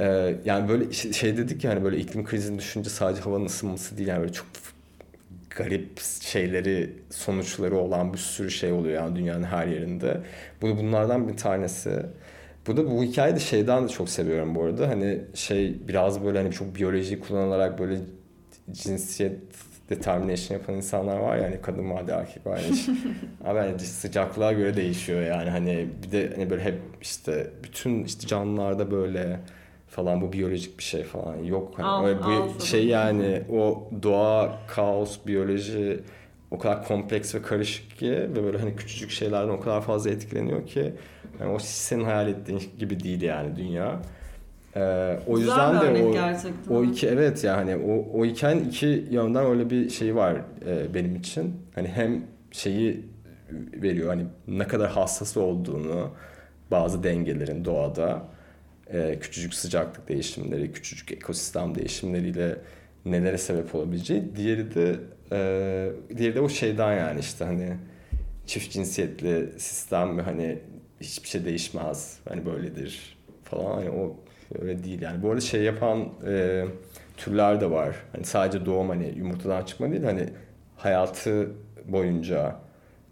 Ee, yani böyle şey şey dedik yani böyle iklim krizini düşünce sadece havanın ısınması değil yani böyle çok garip şeyleri sonuçları olan bir sürü şey oluyor yani dünyanın her yerinde. Bu da bunlardan bir tanesi. Bu da bu hikayeyi de şeyden de çok seviyorum bu arada. Hani şey biraz böyle hani çok biyolojiyi kullanılarak böyle cinsiyet determination yapan insanlar var ya hani kadın var da erkek var yani. Abi hani sıcaklığa göre değişiyor yani hani bir de hani böyle hep işte bütün işte canlılarda böyle falan bu biyolojik bir şey falan yok hani Al- öyle al bu sana. şey yani o doğa kaos biyoloji o kadar kompleks ve karışık ki ve böyle hani küçücük şeylerden o kadar fazla etkileniyor ki yani o senin hayal ettiğin gibi değil yani dünya. Ee, o Güzel yüzden de o gerçekten. o iki evet yani o o hikayenin iki yönden öyle bir şeyi var e, benim için. Hani hem şeyi veriyor hani ne kadar hassas olduğunu bazı dengelerin doğada e, küçücük sıcaklık değişimleri, küçücük ekosistem değişimleriyle nelere sebep olabileceği. Diğeri de e, diğeri de o şeyden yani işte hani çift cinsiyetli sistem ve hani hiçbir şey değişmez. Hani böyledir falan. Hani o öyle değil yani. Bu arada şey yapan e, türler de var. Hani sadece doğum hani yumurtadan çıkma değil hani hayatı boyunca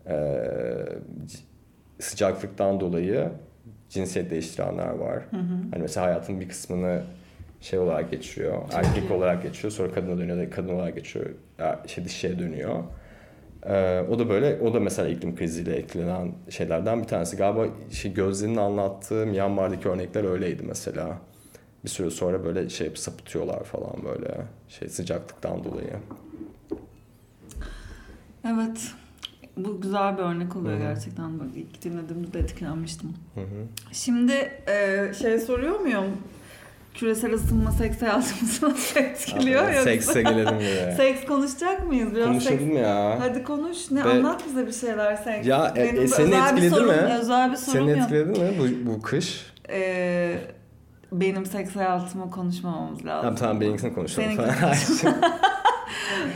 e, sıcaklıktan dolayı cinsiyet değiştirenler var. Hani mesela hayatın bir kısmını şey olarak geçiriyor. erkek olarak geçiyor. Sonra kadına dönüyor kadın olarak geçiyor. Şey dişiye dönüyor. Ee, o da böyle, o da mesela iklim kriziyle etkilenen şeylerden bir tanesi. Galiba şey Gözde'nin anlattığı Myanmar'daki örnekler öyleydi mesela. Bir süre sonra böyle şey sapıtıyorlar falan böyle şey sıcaklıktan dolayı. Evet. Bu güzel bir örnek oluyor Hı hı. gerçekten. Bak ilk dinlediğimde de etkilenmiştim. Hı hı. Şimdi e, şey soruyor muyum? Küresel ısınma seks hayatımızı nasıl etkiliyor? Aa, yoksa- Sekse gelelim mi? Seks konuşacak mıyız? Biraz seks. Konuşalım ya. Hadi konuş. Ne Ve- anlat bize bir şeyler seks. Ya, e, Benim e, seni etkiledi sorum, mi? Özel bir sorum Seni yok. etkiledi mi bu, bu kış? E, benim seks hayatımı konuşmamamız lazım. Tamam tamam benimkisini konuşalım Seninkini.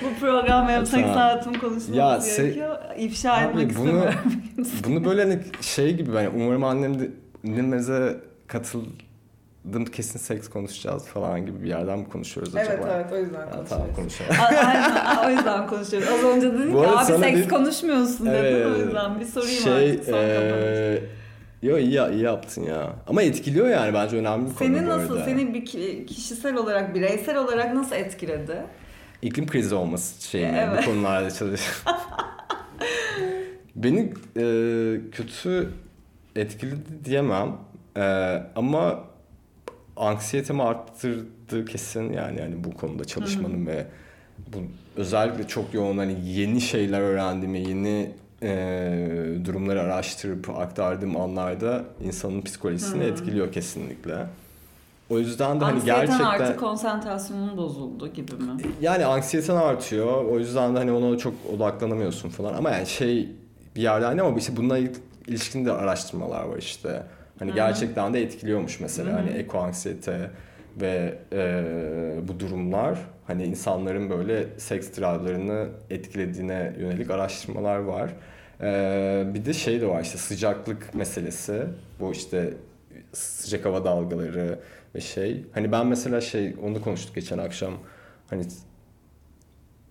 Bu program benim seks hayatımı konuşmamız Ya, se- gerekiyor. İfşa Abi etmek bunu- istemiyorum. Bunu böyle hani şey gibi ben umarım annem de dinlemeze katıldım kesin seks konuşacağız falan gibi bir yerden mi konuşuyoruz acaba? Evet evet o yüzden Ya, konuşuyoruz. tamam konuşalım. Aynen o yüzden konuşuyoruz. Az önce dedin ki abi seks bir- konuşmuyorsun dedin Evet. o yüzden bir sorayım şey, artık son eee, Yo iyi, iyi yaptın ya. Ama etkiliyor yani bence önemli bir konu Seni nasıl, seni bir ki- kişisel olarak, bireysel olarak nasıl etkiledi? İklim krizi olması şeyini Evet. bu konularda çalış. Beni e, kötü etkiledi diyemem. E, ama anksiyetemi arttırdı kesin yani yani bu konuda çalışmanın ve bu özellikle çok yoğun hani yeni şeyler öğrendiğimi, yeni e, durumları araştırıp aktardığım anlarda insanın psikolojisini Hı. etkiliyor kesinlikle. O yüzden de hani Anksiyeten gerçekten artı konsantrasyonun bozuldu gibi mi? yani anksiyeten artıyor. O yüzden de hani ona çok odaklanamıyorsun falan. Ama yani şey bir yerde hani ama işte bununla il- ilişkin de araştırmalar var işte. Hani Hı. gerçekten de etkiliyormuş mesela Hı hı. hani eko anksiyete ve e, bu durumlar hani insanların böyle seks drive'larını etkilediğine yönelik araştırmalar var. E, bir de şey de var işte sıcaklık meselesi. Bu işte sıcak hava dalgaları ve şey. Hani ben mesela şey onu da konuştuk geçen akşam. Hani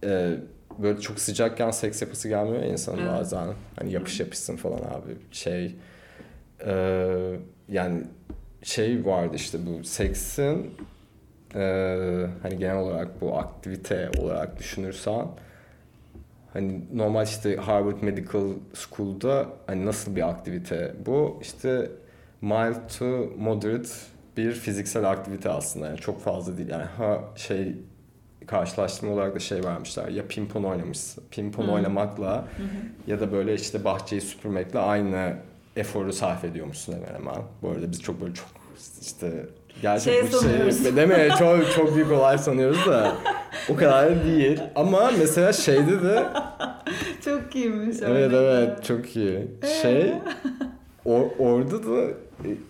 e, böyle çok sıcakken seks yapısı gelmiyor ya insanın Evet. bazen. Hani yapış yapışsın falan abi. Şey e, yani şey vardı işte bu seksin e, hani genel olarak bu aktivite olarak düşünürsen hani normal işte Harvard Medical School'da hani nasıl bir aktivite bu? İşte mild to moderate bir fiziksel aktivite aslında. Yani çok fazla değil. Yani ha şey karşılaştırma olarak da şey vermişler. Ya pimpon oynamışsın. Pimpon Hı. oynamakla hı. ya da böyle işte bahçeyi süpürmekle aynı eforu sarf ediyormuşsun hemen hemen. Bu arada biz çok böyle çok işte gerçek Şey bu şey değil mi? Çok çok büyük olay sanıyoruz da o kadar da değil. Ama mesela şeyde de Çok iyiymiş. evet evet çok iyi. Şey or, orada da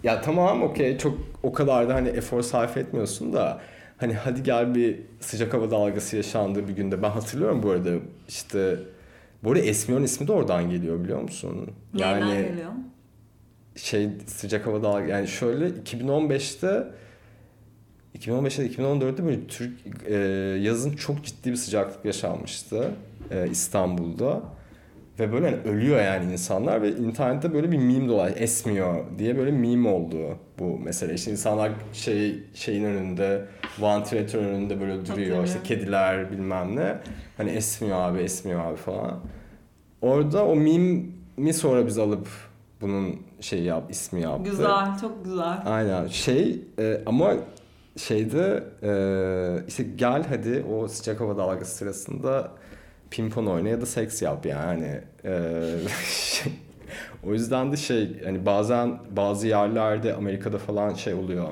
ya tamam okey çok o kadar da hani efor sarf etmiyorsun da hani hadi gel bir sıcak hava dalgası yaşandığı bir günde ben hatırlıyorum bu arada işte bu arada Esmion ismi de oradan geliyor biliyor musun? Neyden geliyor? şey sıcak hava dalga yani şöyle 2015'te 2015'te 2014'te böyle Türk e, yazın çok ciddi bir sıcaklık yaşanmıştı e, İstanbul'da ve böyle hani ölüyor yani insanlar ve internette böyle bir meme dolayı esmiyor diye böyle meme oldu bu mesele. İşte insanlar şey şeyin önünde vantilatör önünde böyle duruyor işte kediler bilmem ne hani esmiyor abi esmiyor abi falan. Orada o meme sonra biz alıp bunun şey yap ismi yaptı. Güzel, çok güzel. Aynen şey e, ama şeyde e, işte gel hadi o sıcak hava dalgası sırasında pimpon oyna ya da seks yap yani. E, şey, o yüzden de şey hani bazen bazı yerlerde Amerika'da falan şey oluyor.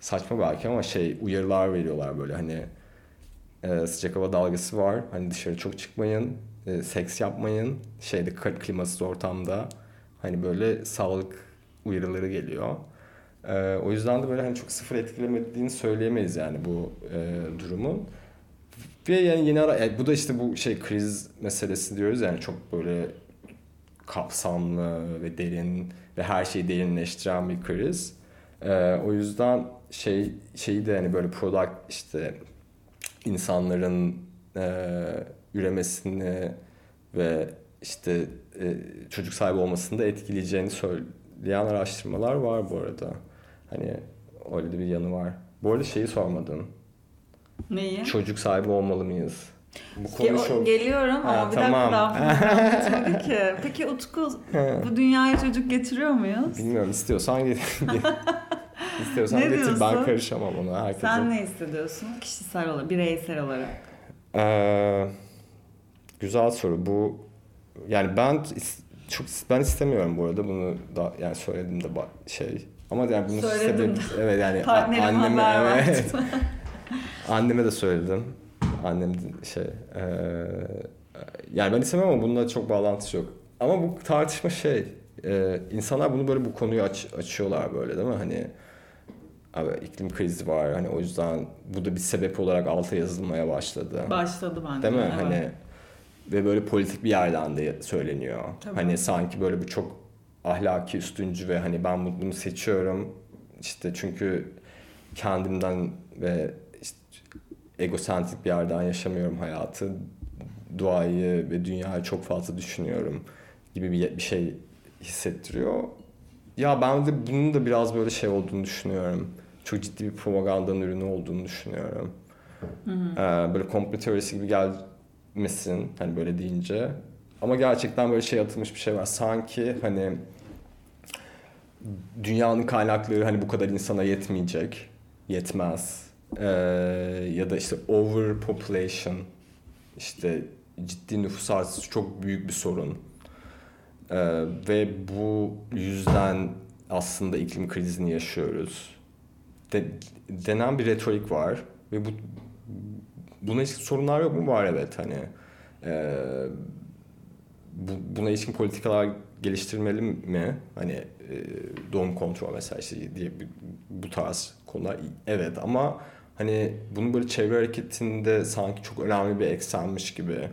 Saçma belki ama şey uyarılar veriyorlar böyle hani e, sıcak hava dalgası var. Hani dışarı çok çıkmayın. e, seks yapmayın. Şeyde kl- klimasız ortamda. Hani böyle sağlık uyarıları geliyor. E, o yüzden de böyle hani çok sıfır etkilemediğini söyleyemeyiz yani bu e, durumun. Ve yani yeni ara yani bu da işte bu şey kriz meselesi diyoruz yani çok böyle kapsamlı ve derin ve her şeyi derinleştiren bir kriz. E, o yüzden şey şeyi de hani böyle product işte insanların e, üremesini ve işte e, çocuk sahibi olmasını da etkileyeceğini söyleyen araştırmalar var bu arada. Hani öyle bir yanı var. Bu arada şeyi sormadın. Neyi? Çocuk sahibi olmalı mıyız? Bu Ge- konu o- çok... geliyorum ama Ha, bir tamam. dakika daha bitmedi ki. Peki Utku bu dünyaya çocuk getiriyor muyuz? Bilmiyorum istiyorsan get- get- istiyorsan getir ben karışamam ona. Herkese. Sen ne hissediyorsun kişisel olarak, bireysel olarak? Ee, güzel soru. Bu yani ben çok ben istemiyorum bu arada bunu da yani söyledim de şey ama yani bunu Söyledim sebebi de. evet yani anneme evet. anneme de söyledim. Annem şey e, yani ben istemem ama bununla çok bağlantısı yok. Ama bu tartışma şey e, insanlar bunu böyle bu konuyu aç, açıyorlar böyle değil mi? Hani abi iklim krizi var hani o yüzden bu da bir sebep olarak alta yazılmaya başladı. Başladı bence. Değil mi? evet. Hani ve böyle politik bir yerden de söyleniyor. Tabii. Hani sanki böyle bu çok ahlaki üstüncü ve hani ben bu- bunu seçiyorum. İşte çünkü kendimden ve işte egosentrik bir yerden yaşamıyorum hayatı. Doğayı ve dünyayı çok fazla düşünüyorum gibi bir, bir şey hissettiriyor. Ya ben de bunun da biraz böyle şey olduğunu düşünüyorum. Çok ciddi bir propagandanın ürünü olduğunu düşünüyorum. Hı hı. Ee, böyle komplo teorisi gibi gelmesin hani böyle deyince. Ama gerçekten böyle şey atılmış bir şey var. Sanki hani dünyanın kaynakları hani bu kadar insana yetmeyecek. Yetmez. Ee, ya da işte overpopulation işte ciddi nüfus artışı çok büyük bir sorun. Ee, ve bu yüzden aslında iklim krizini yaşıyoruz. De, denen bir retorik var ve bu buna ilişkin sorunlar yok mu? Var evet hani. Ee, bu, buna ilişkin politikalar geliştirmeli mi? Hani e, doğum kontrol mesela işte diye bu tarz konular evet ama hani bunun böyle çevre hareketinde sanki çok önemli bir eksenmiş gibi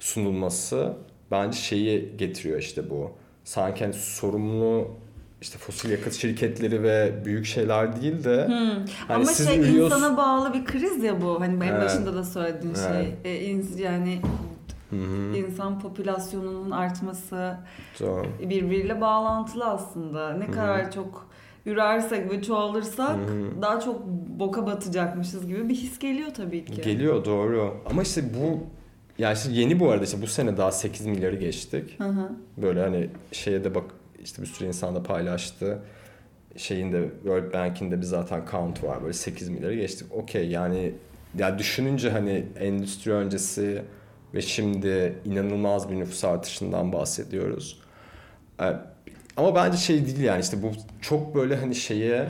sunulması bence şeyi getiriyor işte bu. Sanki hani sorumlu işte fosil yakıt şirketleri ve büyük şeyler değil de hmm. hani ama siz şey ürüyorsun... insana bağlı bir kriz ya bu hani benim Evet. başında da söylediğin Evet. şey e, yani Hı hı. insan popülasyonunun artması Doğru. birbiriyle bağlantılı aslında ne kadar çok ürersek ve çoğalırsak hı. daha çok boka batacakmışız gibi bir his geliyor tabii ki. Geliyor doğru. Ama işte bu yani işte yeni bu arada işte bu sene daha 8 milyarı geçtik. Hı hı. Böyle hani şeye de bak işte bir sürü insan da paylaştı. Şeyin de World Bank'in de bir zaten count var böyle 8 milyarı geçtik. Okey yani ya düşününce hani endüstri öncesi ve şimdi inanılmaz bir nüfus artışından bahsediyoruz. Ee, Ama bence şey değil yani işte bu çok böyle hani şeye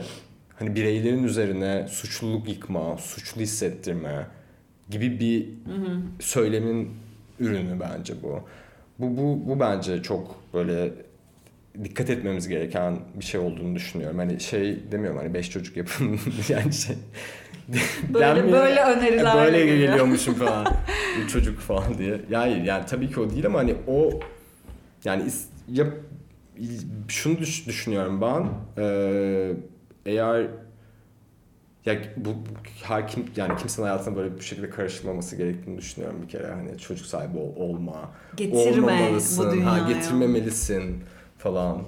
hani bireylerin üzerine suçluluk yıkma, suçlu hissettirme gibi bir Hı hı. söylemin ürünü bence bu. Bu bu bu bence çok böyle dikkat etmemiz gereken bir şey olduğunu düşünüyorum. Hani şey demiyorum hani beş çocuk yapın yani şey. Böyle denmiyor. böyle öneriler böyle geliyor. geliyormuşum falan. Bir çocuk falan diye. Yani yani tabii ki o değil ama hani o yani yap şunu düş- düşünüyorum ben. Ee, eğer ya bu, bu her kim yani kimsenin hayatına böyle bu şekilde karışmaması gerektiğini düşünüyorum bir kere hani çocuk sahibi ol, olma Getirme olmamalısın bu dünyaya. ha getirmemelisin falan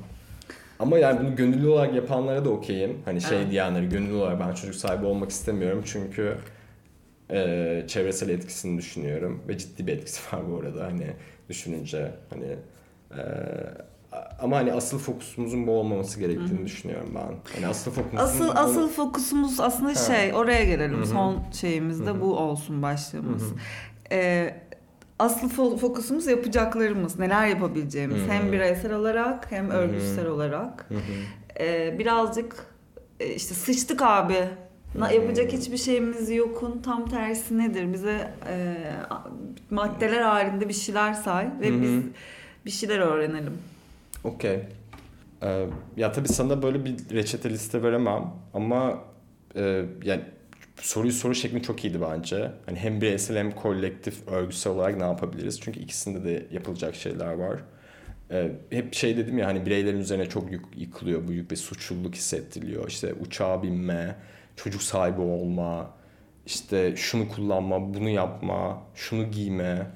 ama yani bunu gönüllü olarak yapanlara da okeyim hani şey Evet. diyenleri gönüllü olarak ben çocuk sahibi olmak istemiyorum çünkü e, çevresel etkisini düşünüyorum ve ciddi bir etkisi var bu arada hani düşününce hani e, ama hani asıl fokusumuzun bu olmaması gerektiğini düşünüyorum ben. Hani asıl fokusumuzun Asıl bu- asıl fokusumuz aslında Ha. şey oraya gelelim. Hı hı. Son şeyimiz de bu olsun başlığımız. Ee, asıl fo- fokusumuz yapacaklarımız. Neler yapabileceğimiz. Hı hı. Hem bireysel olarak hem örgütsel olarak. Ee, birazcık e, işte sıçtık abi. Na, Hı. yapacak hiçbir şeyimiz yokun tam tersi nedir? Bize e, maddeler halinde bir şeyler say ve Hı hı. biz bir şeyler öğrenelim. Okey. Ee, ya tabii sana böyle bir reçete liste veremem ama e, yani soruyu soru şeklin çok iyiydi bence. Hani hem bireysel hem kolektif örgüsel olarak ne yapabiliriz? Çünkü ikisinde de yapılacak şeyler var. Ee, hep şey dedim ya hani bireylerin üzerine çok yük yıkılıyor. Bu yük ve suçluluk hissettiriliyor. İşte uçağa binme, çocuk sahibi olma, işte şunu kullanma, bunu yapma, şunu giyme,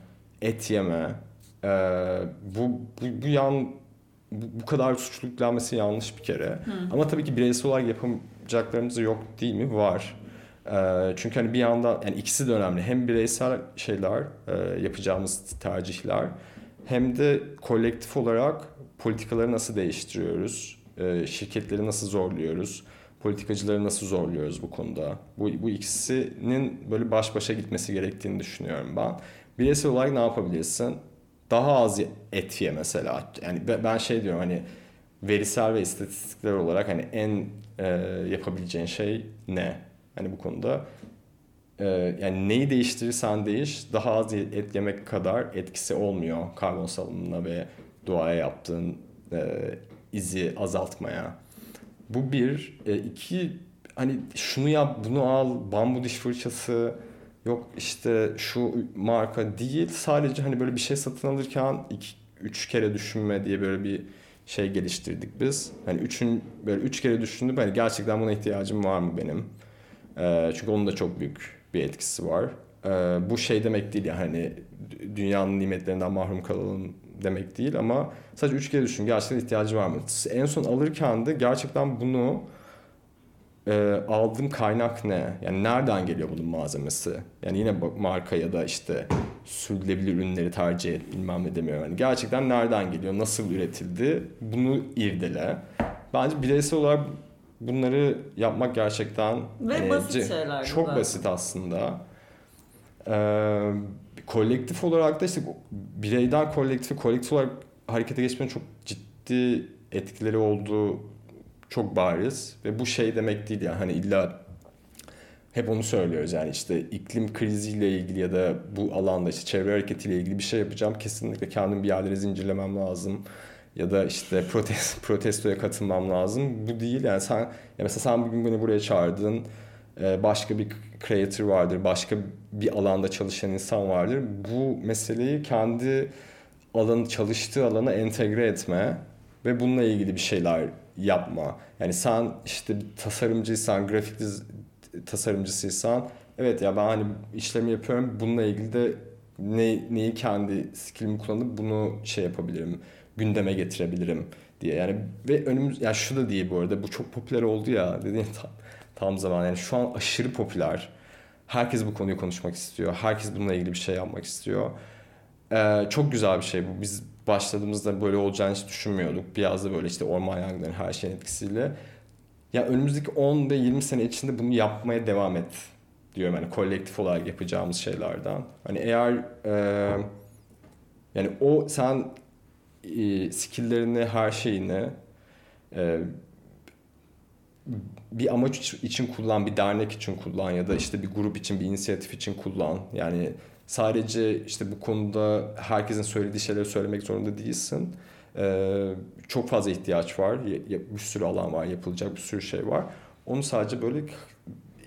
et yeme. Ee, bu, bu, bu yan bu, bu kadar yüklenmesi yanlış bir kere. Ama tabii ki bireysel olarak yapamayacaklarımız yok değil mi? Var. Ee, çünkü hani bir yandan yani ikisi de önemli. Hem bireysel şeyler, e, yapacağımız tercihler hem de kolektif olarak politikaları nasıl değiştiriyoruz? e, şirketleri nasıl zorluyoruz? Politikacıları nasıl zorluyoruz bu konuda? Bu, bu ikisinin böyle baş başa gitmesi gerektiğini düşünüyorum ben. Bireysel olarak ne yapabilirsin? Daha az et ye mesela. Yani be- ben şey diyorum hani verisel ve istatistikler olarak hani en e, yapabileceğin şey ne? Hani bu konuda e, yani neyi değiştirirsen değiş daha az et yemek kadar etkisi olmuyor karbon salınımına ve doğaya yaptığın e, izi azaltmaya. Bu bir. E, iki hani şunu yap bunu al bambu diş fırçası yok işte şu marka değil sadece hani böyle bir şey satın alırken iki, üç kere düşünme diye böyle bir şey geliştirdik biz. Hani üçün böyle üç kere düşündüm. Hani gerçekten buna ihtiyacım var mı benim? Ee, çünkü onun da çok büyük bir etkisi var. Ee, bu şey demek değil yani hani dü- dünyanın nimetlerinden mahrum kalalım demek değil ama sadece üç kere düşün gerçekten ihtiyacı var mı? En son alırken de gerçekten bunu e, aldığım kaynak ne? Yani nereden geliyor bunun malzemesi? Yani yine bak marka ya da işte sürdürülebilir ürünleri tercih et bilmem ne demiyorum. Yani gerçekten nereden geliyor? Nasıl üretildi? Bunu irdele. Bence bireysel olarak bunları yapmak gerçekten Ve e, basit şeyler Çok zaten. basit aslında. Ee, kolektif olarak da işte bireyden kolektife kolektif olarak harekete geçmenin çok ciddi etkileri olduğu çok bariz ve bu şey demek değil yani hani illa hep onu söylüyoruz yani işte iklim kriziyle ilgili ya da bu alanda işte çevre hareketiyle ilgili bir şey yapacağım kesinlikle kendim bir yerlere zincirlemem lazım ya da işte protest, protestoya katılmam lazım. Bu değil yani sen ya mesela sen bugün beni buraya çağırdın. Ee, başka bir creator vardır, başka bir alanda çalışan insan vardır. Bu meseleyi kendi alanı çalıştığı alana entegre etme ve bununla ilgili bir şeyler yapma. Yani sen işte bir tasarımcıysan, grafik tasarımcısıysan evet ya ben hani işlemi yapıyorum bununla ilgili de ne, neyi kendi skillimi kullanıp bunu şey yapabilirim gündeme getirebilirim diye. Yani ve önümüz ya yani şu da değil bu arada bu çok popüler oldu ya dediğin tam, tam zaman yani şu an aşırı popüler. Herkes bu konuyu konuşmak istiyor. Herkes bununla ilgili bir şey yapmak istiyor. Ee, çok güzel bir şey bu. Biz başladığımızda böyle olacağını hiç düşünmüyorduk. Biraz da böyle işte orman yangınları her şeyin etkisiyle. Ya önümüzdeki 10 ve 20 sene içinde bunu yapmaya devam et diyorum. Yani kolektif olarak yapacağımız şeylerden. Hani eğer e, yani o sen e, skilllerini, her şeyini e, bir amaç için kullan, bir dernek için kullan ya da işte bir grup için, bir inisiyatif için kullan. Yani sadece işte bu konuda herkesin söylediği şeyleri söylemek zorunda değilsin. Ee, çok fazla ihtiyaç var. Bir sürü alan var, yapılacak bir sürü şey var. Onu sadece böyle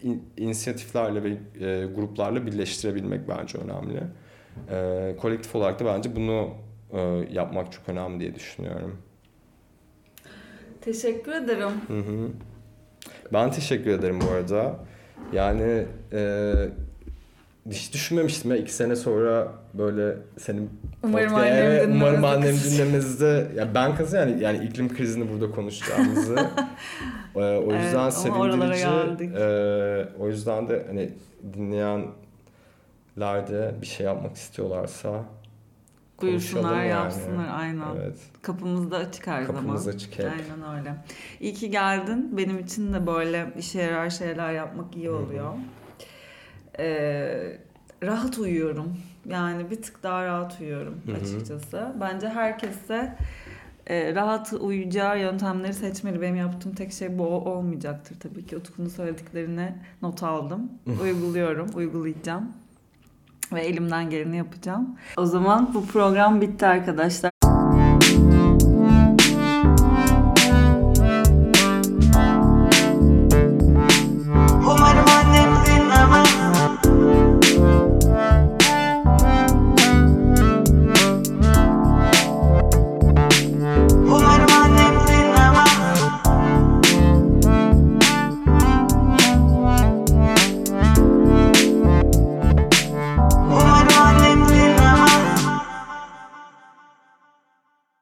in, inisiyatiflerle ve e, gruplarla birleştirebilmek bence önemli. E, kolektif olarak da bence bunu e, yapmak çok önemli diye düşünüyorum. Teşekkür ederim. Hı hı. Ben teşekkür ederim bu arada. Yani e, hiç düşünmemiştim ya iki sene sonra böyle senin umarım podcast, annem dinlemez. umarım annem dinlemezde ya ben kızı yani yani iklim krizini burada konuşacağımızı e, o yüzden Evet, sevindirici e, o yüzden de hani dinleyenler de bir şey yapmak istiyorlarsa Buyursunlar, yani. yapsınlar aynen. evet Kapımız da açık her kapımız zaman. açık hep. Aynen öyle. İyi ki geldin. Benim için de böyle işe yarar şeyler yapmak iyi oluyor. Ee, rahat uyuyorum. Yani bir tık daha rahat uyuyorum Hı hı. açıkçası. Bence herkes de e, rahat uyuyacağı yöntemleri seçmeli. Benim yaptığım tek şey bu olmayacaktır tabii ki. Utku'nun söylediklerini not aldım. Uyguluyorum, uygulayacağım. Ve elimden geleni yapacağım. O zaman bu program bitti arkadaşlar.